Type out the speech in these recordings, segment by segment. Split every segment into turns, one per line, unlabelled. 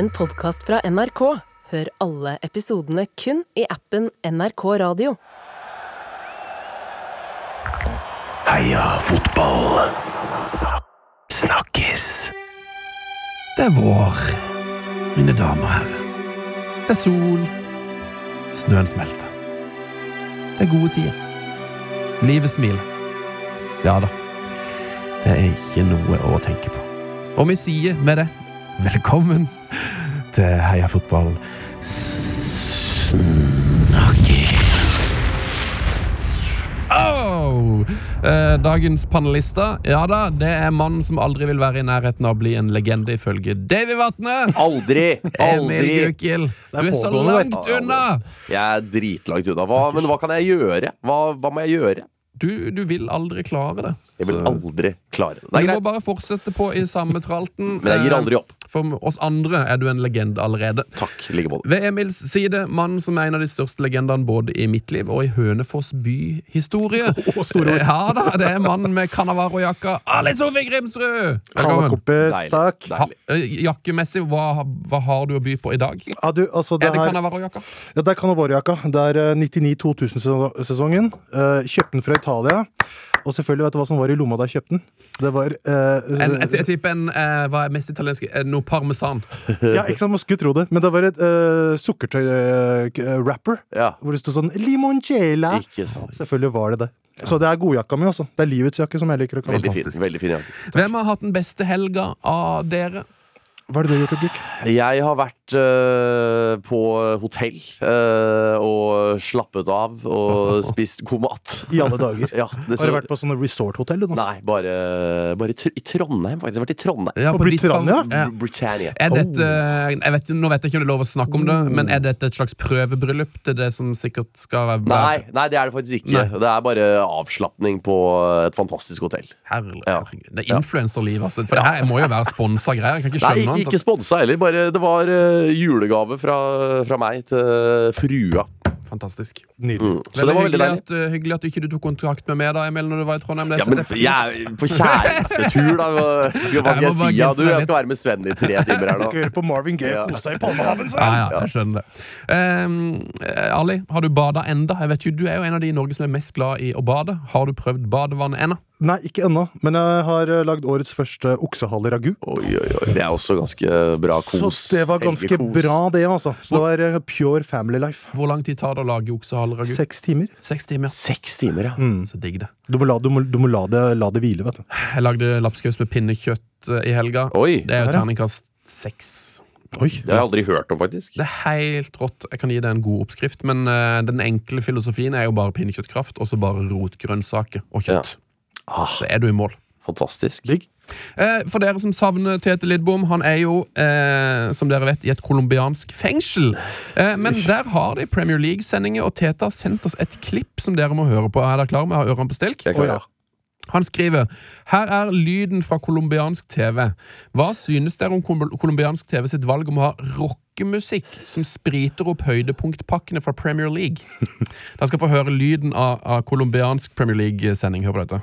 en podkast fra NRK. Hør alle episodene kun i appen NRK Radio.
Heia fotball. Snakkes. Det er vår, mine damer og herrer. Det er sol. Snøen smelter. Det er gode tider. Livet smiler. Ja da. Det er ikke noe å tenke på. Og vi sier med det velkommen til Heia fotball snakkes. Oh! Eh, dagens panelister, ja da, det er mannen som aldri vil være i nærheten av å bli en legende, ifølge Davy Vatne.
Aldri!
Emil
Aldri!
Gukild, du
er
så
pågående,
langt
du.
unna!
Jeg er dritlangt unna. Hva, men hva kan jeg gjøre? Hva, hva må jeg gjøre?
Du, du vil aldri klare det.
Jeg vil
Så-
aldri klare det. Det
Du
er
må
greit,
bare fortsette på i samme tralten.
men jeg gir aldri opp.
Eh, For oss andre er du en legende allerede.
Takk. like måte.
Ved Emils side, mannen som er en av de største legendene både i mitt liv og i Hønefoss byhistorie.
Oh.
Ja da, det er mannen med Canavaro-jakka. Ali Sofie Grimsrud! Velkommen.
Takk.
Ha, eh, jakkemessig, hva, hva har du å by på i dag?
Ja, du, altså, det
Er det Canavaro-jakka?
ja, det er Canavaro-jakka. Det er eh, 99-2000-sesongen. Uh, kjøpt den fra Italia. Og selvfølgelig, vet du hva som var i lomma da jeg kjøpte den? Det var eh,
En, jeg, jeg tipper en eh, Hva er mest italiensk? Eh, Noe parmesan.
Ja, ikke sant, man skulle tro det. Men det var et uh, sukkertøy-rapper.
Ja.
hvor det sto sånn Limoncella.
Ikke sant.
Selvfølgelig var det det. Så det er godjakka mi, altså. Det er livets jakke, som jeg liker å kalle
Veldig
den.
fin. Veldig fin jakke.
Hvem har hatt den beste helga av dere?
Hva er det du har gjort, Ulrik?
Jeg har vært uh, på hotell uh, og slappet av og spist god mat.
I alle dager.
Ja, det
Har du vært på sånne resort-hotell.
Nei, bare, bare i Tr- i Trondheim, faktisk. Jeg har vært i Trondheim.
Ja,
På
ditt
Britannia?
Ja.
Br- Britannia.
Er dette, jeg vet, nå vet jeg ikke om det er lov å snakke om det, men er dette et slags prøvebryllup til det som sikkert skal være
Nei, nei, det er det faktisk ikke.
Nei.
Det er bare avslapning på et fantastisk hotell.
Herlig,
Ja.
Det er influenserliv, altså. For det her må jo være sponsa greier. Jeg kan ikke
Nei,
skjønne
ikke, sponsa heller. Bare, det var uh, julegave fra, fra meg til frua.
Fantastisk.
Nydelig.
Mm. Så det
Veldig
var
hyggelig at, uh, hyggelig at du ikke tok kontakt med meg da, Emil, når du var i Trondheim. Det
Ja, men
jeg
er på kjærestetur, da. Hva hva skal
Jeg
jeg si? Ja, du, jeg skal være med Sven i tre timer her nå.
Skal høre på Marvin Gaye
Ja.
kose seg i Palmehaven.
Ja, ja, jeg skjønner det. Ehm, eh, Ali, har du bada enda? Jeg vet jo, Du er jo en av de i Norge som er mest glad i å bade. Har du prøvd badevann ennå?
Nei, ikke ennå. Men jeg har eh, lagd årets første oksehale-ragu.
Oi, oi, oi. Det er også ganske bra kos.
Så det var ganske
Helgekos.
bra, det, altså. Så det var eh, pure family life.
Hvor lang tid tar det å lage oksehale-ragu?
Seks timer.
Seks timer.
Seks timer, ja.
Så digg det.
Du må la, du må, du må la, det, la det hvile, vet du.
Jeg lagde lapskaus med pinnekjøtt eh, i helga.
Oi,
Det er jo
ja.
terningkast seks.
Oi.
det har jeg aldri hørt om, faktisk.
Det er helt rått. Jeg kan gi deg en god oppskrift, men uh, den enkle filosofien er jo bare pinnekjøttkraft og så bare rotgrønnsaker og kjøtt. Så er du i mål.
Fantastisk.
Digg.
Eh, for dere som savner Tete Lidbom, han er jo, eh, som dere vet, i et colombiansk fengsel. Eh, men der har de Premier League-sendinger, og Tete har sendt oss et klipp som dere må høre på. Er dere klare med å ha ørene på stilk?
Jeg er klar,
ja.
Han skriver Her er lyden fra colombiansk TV. Hva synes dere om colombiansk TV sitt valg om å ha rockemusikk som spriter opp høydepunktpakkene fra Premier League? Dere skal få høre lyden av, av colombiansk Premier League-sending. Hør på dette.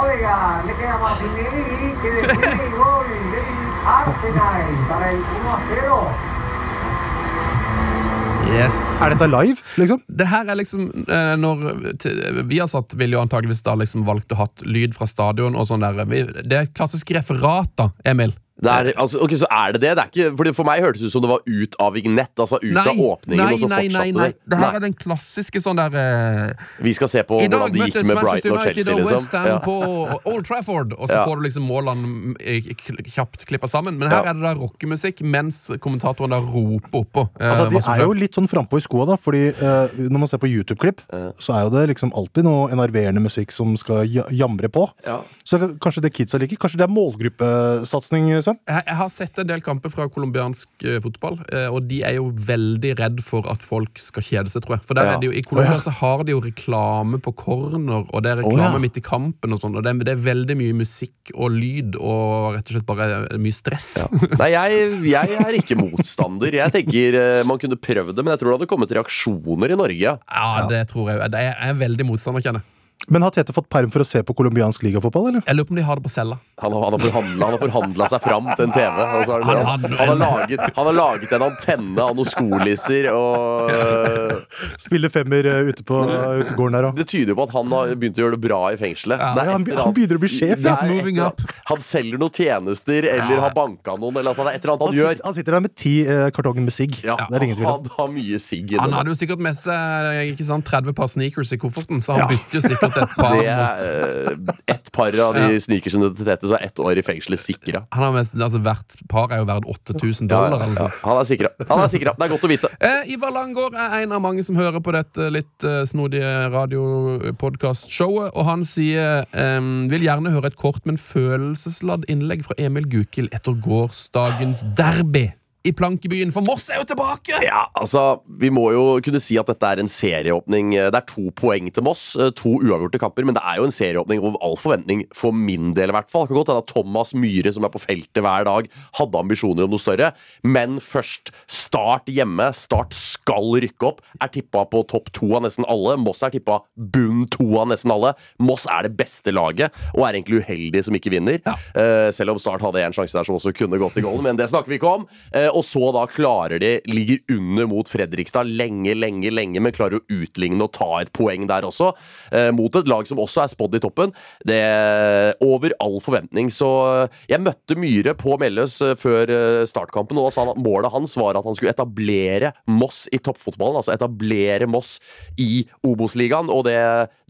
Oiga, le queda Martinelli que define el gol del Arsenal para el 1 a 0.
Yes.
Er dette live, liksom?
Det her er liksom eh, når har Viasat ville jo antageligvis da liksom valgt å hatt lyd fra stadion og sånn der. Det er et klassisk referat, da, Emil.
Det er, altså, ok, Så er det det? det er ikke, fordi for meg hørtes det ut som det var ut av vignett. Altså ut av åpningen,
nei,
og så
nei,
fortsatte
nei, nei.
det.
Det her er den klassiske sånn der uh,
Vi skal se på
dag
hvordan det gikk med Brighton og Chelsea.
I dag møttes Manchester United og
Liksom.
Westham
Ja.
på Old Trafford, og så
Ja.
får du liksom målene eh, kjapt klippa sammen. Men her
Ja.
er det da rockemusikk mens kommentatoren da roper oppå. Uh,
Altså, de er jo litt sånn frampå i skoa, da. Fordi uh, når man ser på YouTube-klipp, så er jo det liksom alltid noe enerverende musikk som skal ja- jamre på.
Ja.
Så kanskje det kidsa liker. Kanskje det er målgruppesatsing, Sven? Kristian?
Jeg, jeg har sett en del kamper fra colombiansk eh, fotball, eh, og de er jo veldig redd for at folk skal kjede seg, tror jeg. For der
Ja.
er det jo, I Colombia
oh, ja.
så har de jo reklame på corner, og det er reklame
oh, ja.
midt i kampen, og sånn, og det, er- det er veldig mye musikk og lyd, og rett og slett bare mye stress.
Nei, jeg, jeg er ikke motstander. Jeg tenker eh, Man kunne prøvd det, men jeg tror det hadde kommet reaksjoner i Norge.
Ja, det tror jeg. Jeg er veldig motstander, kjenner jeg.
Men har Tete fått perm for å se på colombiansk ligafotball, eller?
Jeg lurer på om de har det på cella.
Han, har- han har forhandla, han har forhandla seg fram til en TV. Og så har han,
Han
han,
har-
laget, han har laget en antenne av noen skolisser og
Spiller femmer eh, ute på utegården der òg.
Det tyder jo på at han har begynt å gjøre det bra i fengselet.
Ja,
han begynner å bli sjef,
up.
Han selger noen tjenester eller
Ja.
har banka noen. Eller altså, det er et eller annet han
Han,
gjør.
sitter- han sitter der med ti uh, kartonger med sigg.
Ja,
Det er ingen tvil om.
han har mye sigg i
Han hadde jo sikkert med seg ikke sant, 30 par sneakers i kofferten, så han
Ja.
bytter jo sikkert et par
Det er uh, et par av de
Ja.
sneakersene til Tete, så er ett år i fengselet sikra.
han har mest, altså Hvert par er jo verdt 8000 dollar.
ja, ja,
ja.
Han er sikra. Det er godt å vite.
Eh, Ivar Langgaard er en av mange som hører på dette litt eh, snodige radiopodkastshowet, og han sier eh, vil gjerne høre et kort, men følelsesladd innlegg fra Emil Gukild etter gårsdagens derby i Plankebyen, for Moss er jo tilbake!
Ja, altså, Vi må jo kunne si at dette er en serieåpning. Det er to poeng til Moss, eh, to uavgjorte kamper, men det er jo en serieåpning over all forventning, for min del i hvert fall. Det kan godt hende at Thomas Myhre, som er på feltet hver dag, hadde ambisjoner om noe større, men først Start hjemme. Start skal rykke opp. Er tippa på topp to av nesten alle. Moss er tippa bunn to av nesten alle. Moss er det beste laget, og er egentlig uheldig som ikke vinner. Eh, selv om Start hadde en sjanse der som også kunne gått i golden, men det snakker vi ikke om. Eh, og så da klarer de, ligger under mot Fredrikstad lenge, lenge, lenge, men klarer å utligne og ta et poeng der også. Eh, mot et lag som også er spådd i toppen. Det er over all forventning. Så eh, jeg møtte Myhre på Melløs eh, før eh, startkampen, og da sa han at målet hans var at han skulle etablere Moss i toppfotballen. Altså etablere Moss i Obos-ligaen. Og det,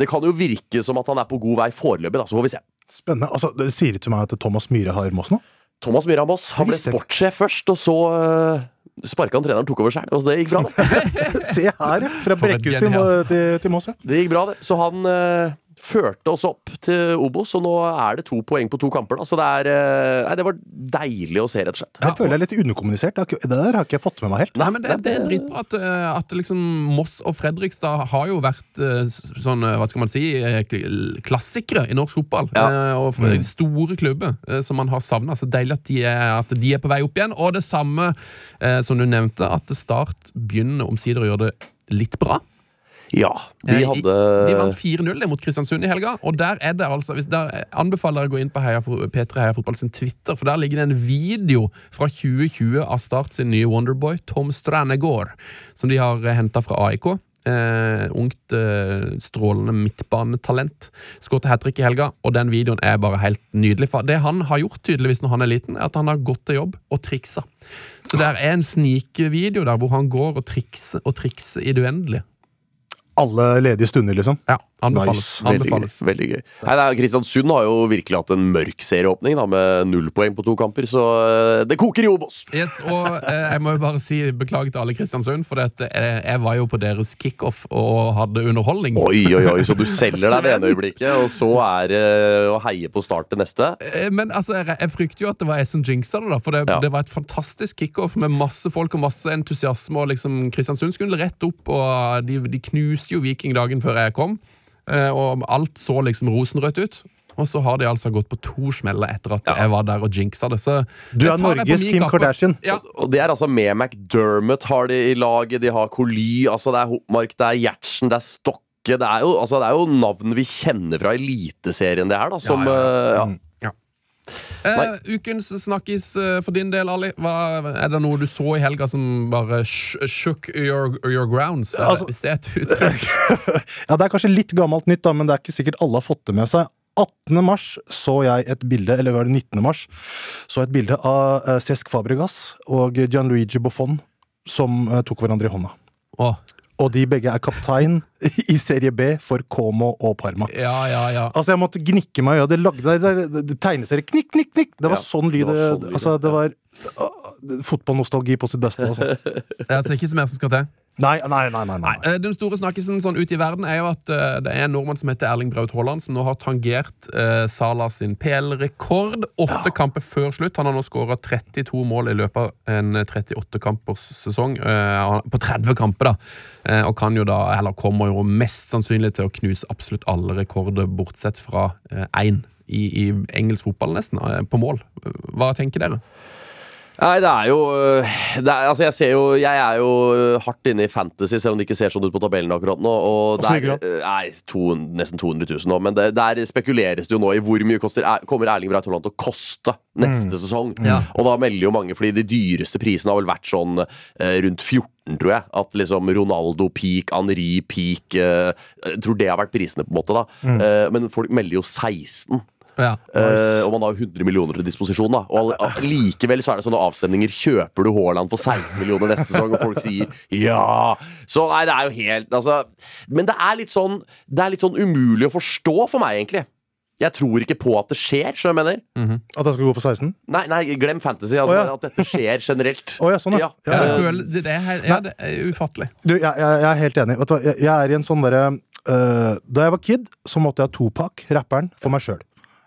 det kan jo virke som at han er på god vei foreløpig, da. Så får vi se.
Spennende. Altså, det sier det til meg at Thomas Myhre har Moss nå?
Thomas Moss han ble sportssjef først, og så uh, sparka han treneren tok over sjøl. Og det gikk bra, det.
Se her, ja. Fra Brekkhus til, til, til Moss.
Det gikk bra, det. Så han eh, førte oss opp til Obos, og nå er det to poeng på to kamper. Da. Så det er eh, Nei, det var deilig å se, rett og slett.
Jeg føler jeg er litt underkommunisert. Det har ikke- Det der har ikke jeg fått med meg helt.
Nei, men det, det er dritbra at, eh, at liksom Moss og Fredrikstad har jo vært eh, sånn, hva skal man si, klassikere i norsk fotball.
Ja.
Og f- store klubber som man har savna. Så deilig at de, er, at de er på vei opp igjen. Og det samme som du nevnte, at Start begynner omsider å gjøre det litt bra.
Ja, de
Eh,
hadde
De vant 4-0 mot Kristiansund i helga. Og der er det altså hvis der anbefaler jeg å gå inn på Heia, Fo- P3 Heia Fotball sin Twitter, for der ligger det en video fra 2020 av Start sin nye Wonderboy, Tom Stranegård, som de har henta fra AIK. Eh, ungt, eh, strålende midtbanetalent. Skåret hat trick i helga, og den videoen er bare helt nydelig. For det han har gjort tydeligvis når han er liten, er at han har gått til jobb og triksa. Så det er en snikvideo der hvor han går og trikser og trikser i det uendelige.
Alle ledige stunder, liksom.
Ja, anbefales.
Nice.
Veldig
anbefales.
gøy. Veldig gøy. Nei, nei, Kristiansund har jo virkelig hatt en mørk serieåpning da, med null poeng på to kamper, så eh, det koker i Obos.
Yes, og eh, jeg må jo bare si beklager til alle Kristiansund, for dette, eh, jeg var jo på deres kickoff og hadde underholdning.
Oi, oi, oi, så du selger deg det ene øyeblikket, og så er det å heie på start det neste?
Eh, Men altså, jeg, jeg frykter jo at det var jeg som jinxa det, da, for det,
Ja.
det var et fantastisk kickoff med masse folk og masse entusiasme. Og liksom Kristiansund skulle rett opp, og de, de knuste jo Viking dagen før jeg kom. Eh, Og alt så liksom rosenrødt ut. Og så har de altså gått på to smeller etter at jeg var der og jinxa det. Så
Du er Norges Kim. Kardashian.
Ja,
Og det er altså med McDermott har de i laget, de har Coly, altså det er Hopmark, det er Gjertsen, det er Stokke. Det er jo, altså det er jo navn vi kjenner fra Eliteserien, det her, da. Som,
Ja,
eh.
Ukens snakkis eh, for din del, Ali. Hva, er det noe du så i helga som bare sh shook your, your grounds?
Altså-
hvis det er et uttrykk.
Ja, Det er kanskje litt gammelt nytt, da, men det er ikke sikkert alle har fått det med seg. 18. mars så jeg et bilde, eller var det 19. mars, så et bilde av eh, Cesc Fabregas og Gianluigi Buffon som eh, tok hverandre i hånda.
Åh,
Og de begge er kaptein i Serie B for Como og Parma.
Ja, ja, ja.
Altså, jeg måtte gnikke meg i øyet. Det lagde det, det, det, det tegneserie Knikk, knikk, knikk! Det var
Ja,
sånn lyd.
det var sånn
altså, det var uh, fotballnostalgi på sitt beste. Altså.
Jeg ser ikke så mer som skal til.
Nei, nei, nei. nei, nei.
Eh, Den store snakkisen sånn ute i verden er jo at uh, det er en nordmann som heter Erling Braut Haaland, som nå har tangert uh, Salah sin PL-rekord. Åtte kamper før slutt. Han har nå skåra 32 mål i løpet av en 38-kampers sesong. Uh, på 30 kamper, da. Og kan jo da, eller kommer jo mest sannsynlig til å knuse absolutt alle rekorder, bortsett fra én. I, I engelsk fotball, nesten. eh, På mål. Hva tenker dere?
Nei, det er jo øh, det er, Altså, jeg ser jo Jeg er jo øh, hardt inne i fantasy, selv om det ikke ser sånn ut på tabellen akkurat nå. Og det er, øh, nei, to, nesten 200 000 nå, men det, der spekuleres det jo nå i hvor mye koster, er, kommer Erling Braut Haaland til å koste neste sesong.
Ja.
Og da melder jo mange, fordi de dyreste prisene har vel vært sånn øh, rundt 14, tror jeg. At liksom Ronaldo peak, Henri peak Jeg tror det har vært prisene, på en måte. da Eh, Men folk melder jo 16.
Ja.
Eh, og man har 100 millioner til disposisjon. da Og Likevel så er det sånne avstemninger. Kjøper du Haaland for 16 millioner neste sesong? Og folk sier ja! Så nei, det er jo helt altså, Men det er litt sånn Det er litt sånn umulig å forstå for meg, egentlig. Jeg tror ikke på at det skjer. Så jeg mener
At han skal gå for 16?
Nei, nei glem fantasy. Altså,
oh, ja.
At dette skjer generelt.
Oh, ja, sånn, ja.
Ja,
Ja,
jeg føler, det, er, helt- ja, det er ufattelig.
Du, jeg, jeg, jeg er helt enig. Vet du, jeg, jeg er i en sånn derre uh, Da jeg var kid, så måtte jeg ha Topak, rapperen, for meg sjøl.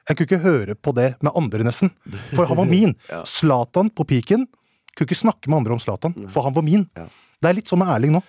Jeg kunne ikke høre på det med andre, nesten. For han var min. Zlatan på piken kunne ikke snakke med andre om Zlatan, for han var min. Det er litt sånn med Erling nå.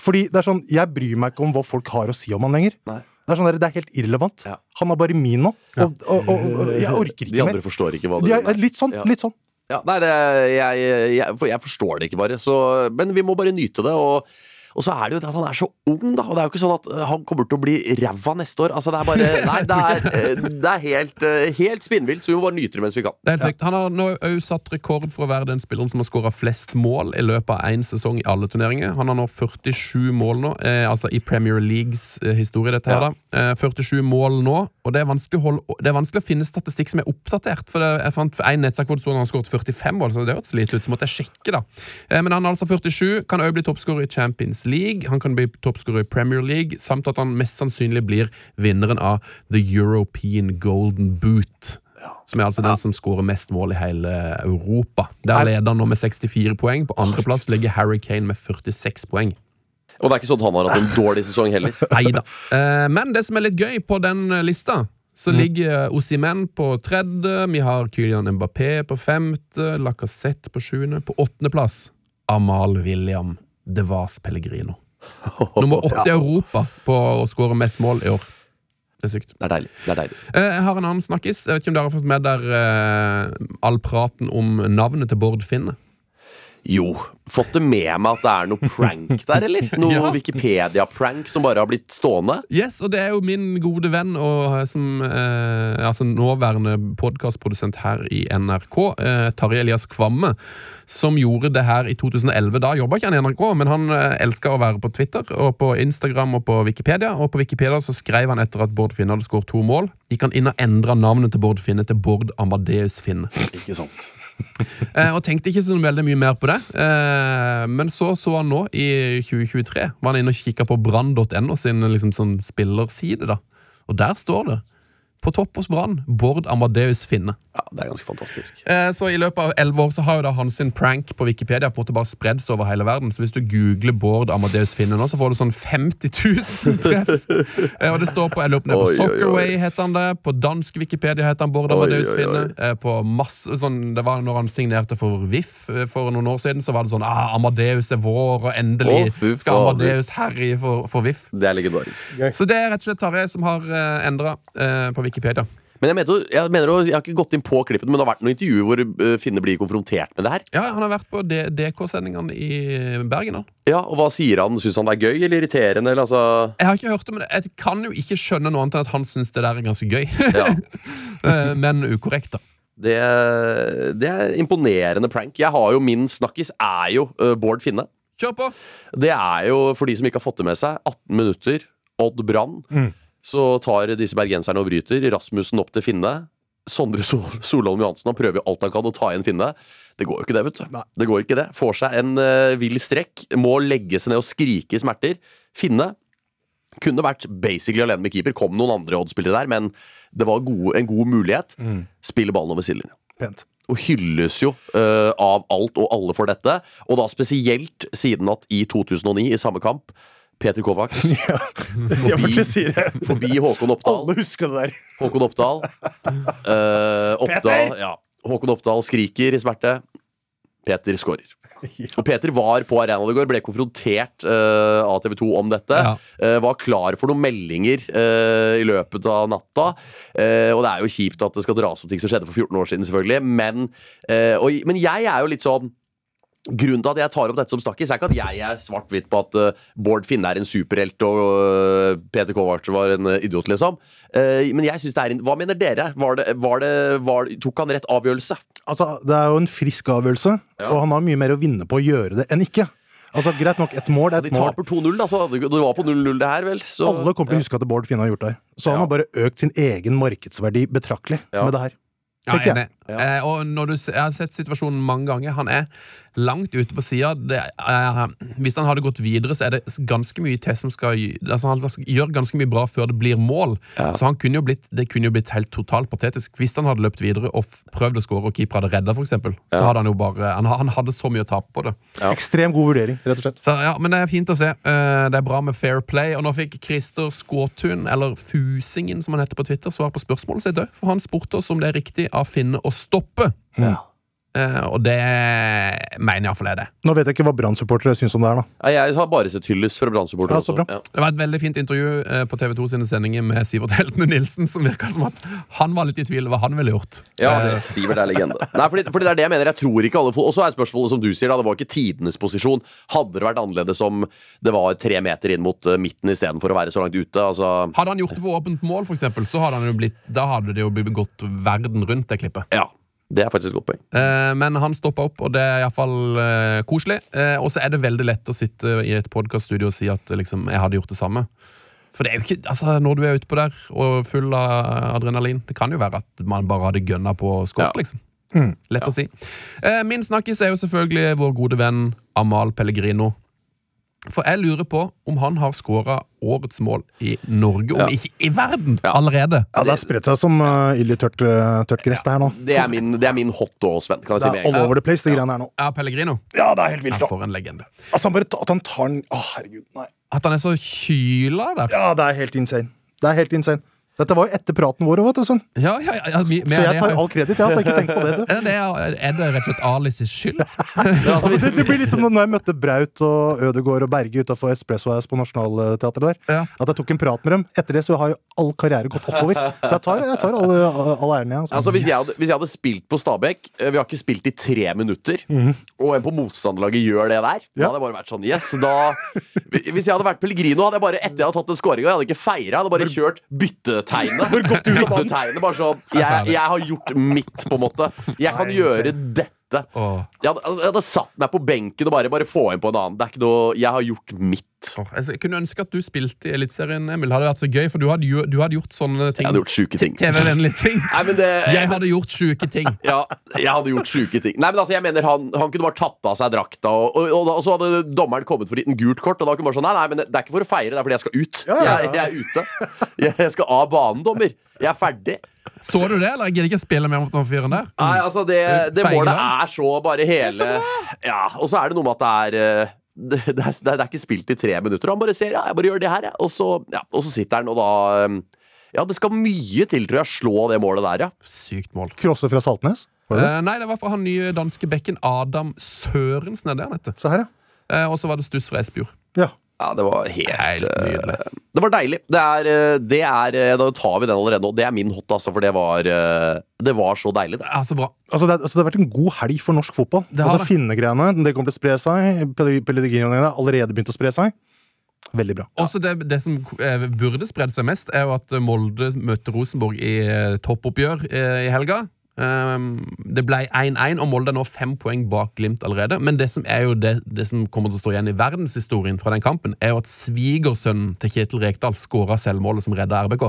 Fordi det er sånn, Jeg bryr meg ikke om hva folk har å si om han lenger.
Nei.
Det er sånn der, det er helt irrelevant.
Ja.
Han er bare min nå. Og, og, og, og jeg orker
De andre
mer.
forstår ikke hva det
De er, litt sånn.
Ja.
litt sånn.
Ja, nei, det, jeg, jeg, jeg forstår det ikke bare. Så, men vi må bare nyte det. Og, og så er det jo det at han er så ung, da. Og det er jo ikke sånn at øh, han kommer til å bli ræva neste år. Altså, det er bare Nei, det er, øh, det er helt, øh, helt spinnvilt, så vi må bare nyte det mens vi kan.
Det er helt sykt. Han har nå òg satt rekord for å være den spilleren som har skåra flest mål i løpet av én sesong i alle turneringer. Han har nå 47 mål nå, eh, altså i Premier Leagues eh, historie, dette her, da. Eh, 47 mål nå, og det er, holde, det er vanskelig å finne statistikk som er oppdatert. For det, jeg fant en nettsak hvor det sto han har skåret 45 mål, så det hørtes litt ut, så måtte jeg sjekke, da. Eh, men han er altså 47, kan òg bli toppskårer i Champions League, han kan bli toppskårer i Premier League, samt at han mest sannsynlig blir vinneren av The European Golden Boot. Som er altså den som skårer mest mål i hele Europa. Der leder han nå med 64 poeng. På andreplass ligger Harry Kane med 46 poeng.
Og det er ikke sånn at han har hatt en dårlig sesong heller.
Neida. Eh, men det som er litt gøy på den eh, lista, så ligger Osimen på tredje, vi har Kylian Mbappé på femte, Lacassette på sjuende. På åttendeplass Amal William De Vas Pellegrino. Nummer åtte i Europa på å skåre mest mål i år. Det er sykt.
Det er deilig. det er deilig
Eh, Jeg har en annen snakkis. Jeg vet ikke om dere har fått med der eh, all praten om navnet til Bård Finne.
Jo, fått det med meg at det er noe prank der, eller? Noe
Ja.
Wikipedia-prank som bare har blitt stående?
Yes, og det er jo min gode venn og eh, som eh, altså nåværende podkastprodusent her i NRK, eh, Tarjei Elias Kvamme, som gjorde det her i 2011. Da jobba ikke han i NRK, men han eh, elska å være på Twitter og på Instagram og på Wikipedia. Og på Wikipedia så skrev han etter at Bård Finne hadde skåret to mål, gikk han inn og endra navnet til Bård Finne til Bård Amadeus Finne.
Ikke sant?
Eh, og tenkte ikke så veldig mye mer på det. Eh, men så så han nå, i 2023, var han inne og kikka på brann.no sin liksom, sånn spillerside. da. Og der står det, på topp hos Brann, Bård Amadeus Finne.
Ja, Det er ganske fantastisk.
Eh, så i løpet av elleve år så har jo da hans sin prank på Wikipedia på en måte bare spredd seg over hele verden. Så hvis du googler Bård Amadeus Finne nå, så får du sånn 50 000 treff. eh, og det står på jeg lurer på om det er på
Oi, oi, oi.
Soccerway, heter han det. På dansk Wikipedia heter han Bård Amadeus
oi, oi.
Finne. Eh, på masse sånn, Det var når han signerte for VIF eh, for noen år siden, så var det sånn ah, Amadeus er vår, og endelig
oh,
skal. Amadeus herje for, for VIF.
Det er legendarisk.
Så det er rett og slett Tarjei som har uh, endra på Wikipedia.
Men jeg mener, jeg mener jeg har ikke gått inn på klippet, men det har vært noen intervjuer hvor øh, Finne blir konfrontert med det her.
Ja, Han har vært på DK-sendingene i Bergen. da
Ja, Og hva sier han? Syns han det er gøy eller irriterende? Eller, altså
Jeg har ikke hørt det, men jeg kan jo ikke skjønne noe annet enn at han syns det der er ganske gøy.
ja.
Eh, men ukorrekt, da.
det, det er imponerende prank. Jeg har jo Min snakkis er jo Bård Finne.
Kjør på!
Det er jo, for de som ikke har fått det med seg, 18 minutter, Odd Brann. Så tar disse bergenserne og bryter. Rasmussen opp til Finne. Sondre Sol Solholm Johansen han prøver alt han kan å ta igjen Finne. Det går jo ikke det, vet du.
Nei.
Det går ikke det. Får seg en uh, vill strekk. Må legge seg ned og skrike i smerter. Finne Kunne vært basically alene med keeper. Kom noen andre oddspillere der, men det var gode, en god mulighet. Spiller ballen over sidelinja.
Pent.
Og hylles jo uh, av alt og alle for dette. Og da spesielt siden at i 2009, i samme kamp, Peter Kovacs
Ja, forbi,
forbi Håkon Oppdal.
Alle husker det der.
Håkon Oppdal. Uh, Oppdal ja. Håkon Oppdal skriker i smerte. Peter skårer. Og Peter var på arenaen i går, ble konfrontert uh, av TV 2 om dette.
Ja.
Uh, var klar for noen meldinger uh, i løpet av natta. Eh, og det er jo kjipt at det skal dras opp ting som skjedde for 14 år siden, selvfølgelig. Men, eh, og, men jeg er jo litt sånn Grunnen til at jeg tar opp dette som snakkis, er ikke at jeg er svart-hvitt på at uh, Bård Finne er en superhelt og uh, Peter Kovac var en uh, idiot, liksom. Eh, men jeg synes det er en Hva mener dere? Var det, var det, var, tok han rett avgjørelse?
Altså, Det er jo en frisk avgjørelse,
Ja.
og han har mye mer å vinne på å gjøre det enn ikke. Altså, Greit nok, et mål er
De
et mål.
taper 2-0, da. Så det var på 0-0, det her, vel. Så,
Alle kommer til å huske at Bård Finne har gjort det her. Så han
Ja.
har bare økt sin egen markedsverdi betraktelig
Ja.
med det her.
Ja,
jeg jeg.
enig. Eh, og når du, jeg har sett situasjonen mange ganger. Han er langt ute på sida. hvis han hadde gått videre, så er det ganske mye til som skal altså Han skal gjøre ganske mye bra før det blir mål. Så han kunne jo blitt, det kunne jo blitt helt totalt patetisk. Hvis han hadde løpt videre og prøvd å skåre og keeper hadde redda, f.eks., så hadde han jo bare han, han hadde så mye å tape på det.
Ja.
Ekstrem god vurdering, rett og slett.
Så, ja, men det er fint å se. Eh, Det er bra med fair play. Og nå fikk Christer Skåtun, eller Fusingen som han heter på Twitter, svar på spørsmålet sitt òg. For han spurte oss om det er riktig av Finne å stoppe. Eh, og det mener jeg iallfall er det.
Nå vet jeg ikke hva Brann-supportere syns om det her, da.
Jeg har bare sett hyllest fra Brann-supportere.
Ja, så
også.
bra.
Ja.
Det var et veldig fint intervju eh, på TV 2 sine sendinger med Sivert Heltene Nilsen, som virka som at han var litt i tvil hva han ville gjort.
Ja, det, Sivert er legende. Nei, fordi, fordi det er det jeg mener. Jeg tror ikke alle Og så er spørsmålet som du sier, da. Det var ikke tidenes posisjon. Hadde det vært annerledes om det var tre meter inn mot eh, midten istedenfor å være så langt ute? Altså,
Hadde han gjort det på åpent mål, eksempel, så hadde han jo blitt, da hadde det jo blitt gått verden rundt, det klippet.
ja. Det er faktisk et godt poeng.
Eh, men han stoppa opp, og det er iallfall eh, koselig. Eh, og så er det veldig lett å sitte i et podkaststudio og si at liksom, jeg hadde gjort det samme. For det er jo ikke, altså når du er ute på der og full av adrenalin Det kan jo være at man bare hadde gønna på skott,
Ja.
liksom. Lett å si. Eh, min snakkis er jo selvfølgelig vår gode venn Amal Pellegrino. For jeg lurer på om han har skåra årets mål i Norge, om
Ja.
ikke i verden,
Ja.
allerede.
Ja, Det har spredt seg som uh, ild i tørt, eh, tørt gress, det her nå.
Det er min, det er min hot og Sven. Kan jeg
Det
si
er all over the place, det greiene her nå.
Ja, Pellegrino.
Ja, det er helt vilt,
Ja,
da.
for en legende.
Altså, bare ta- At han tar den Å, herregud. Nei.
At han er så kyla der.
Ja, det er helt insane. Det er helt insane. Dette var jo etter praten vår òg, vet du. Sånn.
Ja, ja, ja, vi- vi
Så
er
jeg tar jo all kreditt, jeg. Altså, ikke tenk på det, du.
Er det, er det rett og slett Alice skyld?
Altså, det, det blir litt som når jeg møtte Braut og Ødegaard og Berge utafor Espresso House på Nationaltheatret der.
Ja.
At jeg tok en prat med dem. Etter det så har jo all karriere gått oppover. Så jeg tar, jeg tar alle, all æren, jeg.
Altså, hvis, jeg hadde, hvis jeg hadde spilt på Stabæk eh, Vi har ikke spilt i tre minutter, og en på motstanderlaget gjør det der, da hadde jeg bare vært sånn Yes, da Hvis jeg hadde vært Pellegrino, hadde jeg bare etter jeg hadde tatt den skåringa, jeg hadde ikke feira, hadde bare kjørt byttetegnet. Byttetegnet, bare sånn jeg, jeg har gjort mitt, på en måte. Jeg kan gjøre
insane.
Dette.
Åh.
Jeg hadde, altså, jeg hadde satt meg på benken og bare, bare få inn på en annen. Det er ikke noe Jeg har gjort mitt.
Åh, altså, Jeg kunne ønske at du spilte i Eliteserien, Emil. Det hadde vært så gøy, for du hadde, jo- du hadde gjort sånne ting.
Jeg hadde gjort sjuke ting.
TV-vennlige ting.
Nei, men det
Jeg hadde gjort sjuke ting.
Ja, jeg hadde gjort sjuke ting. Nei, men altså, jeg mener Han, han kunne bare tatt av seg drakta, og, og, og, og så hadde dommeren kommet for å gitt en gult kort. Og da kunne han bare sånn, nei, nei, men det er ikke for å feire, det er fordi jeg skal ut.
Ja, ja, ja.
Jeg, jeg er ute. Jeg, jeg skal av banen, dommer. Jeg er ferdig.
Så du det, eller? Jeg gidder ikke spille mer mot den fyren der.
Nei, altså, det, det målet er så bare hele Ja, Og så er det noe med at det er eh, det, det, er, det er ikke spilt i tre minutter. Han bare ser ja, jeg bare gjør det her, jeg. Og så, ja, og så sitter han, og da eh, Ja, det skal mye til, tror jeg, slå det målet der, ja.
Sykt mål.
Krosse fra Saltnes. Var det det?
Eh, nei, det var fra han nye danske bekken Adam Sørensen. er det han heter.
Så her, ja.
Eh, og så var det stuss fra Espejord.
ja.
Ja, det var helt,
Helt nydelig.
eh, Det var deilig. Det er, eh, det er eh, Da tar vi den allerede nå. Det er min hot, altså, for det var Det var så deilig. Det.
Ja, så bra.
Altså, det, altså, det har vært en god helg for norsk fotball.
Det
altså. Finnegreiene det kommer til å spre seg. Pellegrinoene har allerede begynt å spre seg. Veldig bra.
Også det, det som burde spredd seg mest, er jo at Molde møtte Rosenborg i toppoppgjør i helga. Um, det ble 1-1, og Molde er nå fem poeng bak Glimt allerede. Men det som er jo det, det som kommer til å stå igjen i verdenshistorien fra den kampen, er jo at svigersønnen til Kjetil Rekdal skåra selvmålet som redda RBK.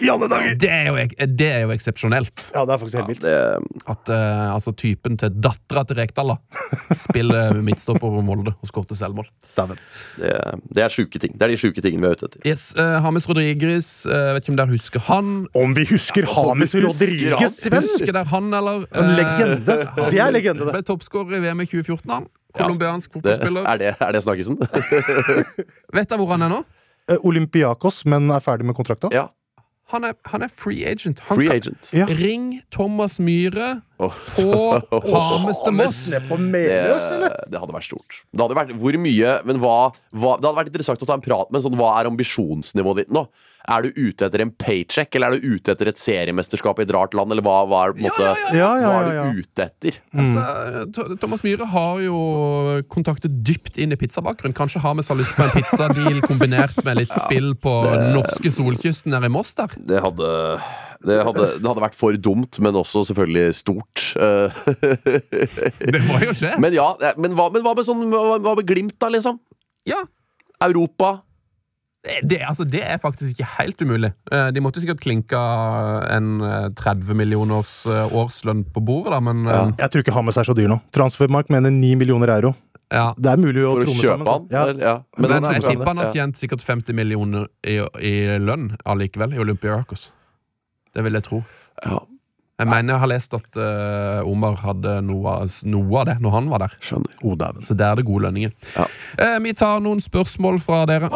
I alle dager!
Det er jo, det er jo eksepsjonelt.
Ja, det er faktisk helt vilt.
At eh, altså, typen til dattera til Rekdal da, spiller midtstopper på Molde og skårte selvmål.
Dæven.
det, det er sjuke ting. Det er de sjuke tingene vi er ute etter.
Yes, uh, Hames Rodriguez, eh, vet ikke om dere husker han.
Om vi husker
husker
Rodriguez, venn!
Husker dere han, eller?
En
Eh,
legende. Det er legende, det.
Ble toppskårer i VM i 2014, han. Colombiansk
Det,
fotballspiller.
er, det, er det snakkisen?
Vet dere hvor han er nå?
Eh, Olympiakos, men er ferdig med kontrakta?
ja.
Han er, han er free agent. Han
Free
kan-
agent.
Ja.
Ring Thomas Myhre på Hameste Moss.
Det, det hadde vært stort. Det hadde vært, hvor mye, men hva, hva, Det hadde vært interessant å ta en prat med sånn, Hva er ambisjonsnivået ditt nå? Er du ute etter en paycheck, eller er du ute etter et seriemesterskap i et rart land? Eller hva, hva er, måte,
Ja, ja,
hva er du ute etter?
Altså, Thomas Myhre har jo kontaktet dypt inn i pizzabakgrunn. Kanskje har vi så lyst på en pizzadeal kombinert med litt spill på norske solkysten her i Moss der.
Det hadde, det, hadde, det hadde vært for dumt, men også selvfølgelig stort. Eh,
Det må jo skje.
men ja, eh, men hva, men hva med sånn Hva, hva med Glimt, da, liksom?
Ja,
Europa?
Det, altså, det er faktisk ikke helt umulig. Eh, De måtte sikkert klinka en eh, 30 millioners eh, årslønn på bordet, da, men ja.
Jeg tror ikke Hames er så dyr nå. Transfermark mener 9 millioner euro.
ja.
Det er mulig å
For å
tromme
kjøpe
sammen.
han?
Ja.
Ja.
Men,
er
jeg tipper han har tjent sikkert 50 millioner i, i lønn allikevel, i Olympiakos. Det vil jeg tro.
Ja.
Jeg mener jeg har lest at uh, Omar hadde noe, av- noe av det når han var der.
Skjønner.
Oh.
Så der er det gode lønninger.
Ja.
Eh, vi tar noen spørsmål fra dere.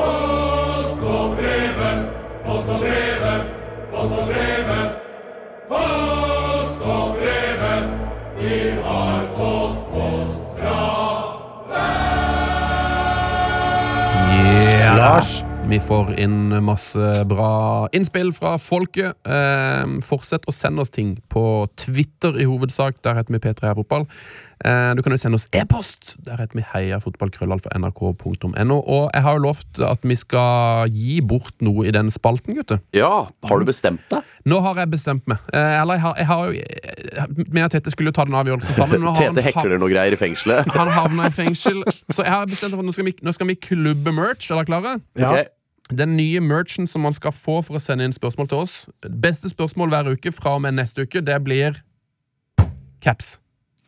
Yeah.
Lars.
Vi får inn masse bra innspill fra folket. Eh, fortsett å sende oss ting på Twitter i hovedsak. Der heter vi P3 Heia Fotball. Eh, du kan jo sende oss e-post. Der heter vi heiafotballkrøllalfa.nrk.no. Og jeg har jo lovt at vi skal gi bort noe i den spalten, gutter.
Ja, har du bestemt deg?
Nå har jeg bestemt meg. Eh, eller jeg har, jeg har jo Vi og Tete skulle jo ta den avgjørelsen sammen. Nå har
Tete hekler noe greier i fengselet.
han havna i fengsel. Så jeg har bestemt meg for at nå skal vi, nå skal vi klubbe merch. Er dere klare?
Ja.
Okay.
Den nye merchen som man skal få for å sende inn spørsmål til oss. Beste spørsmål hver uke fra og med neste uke, det blir caps.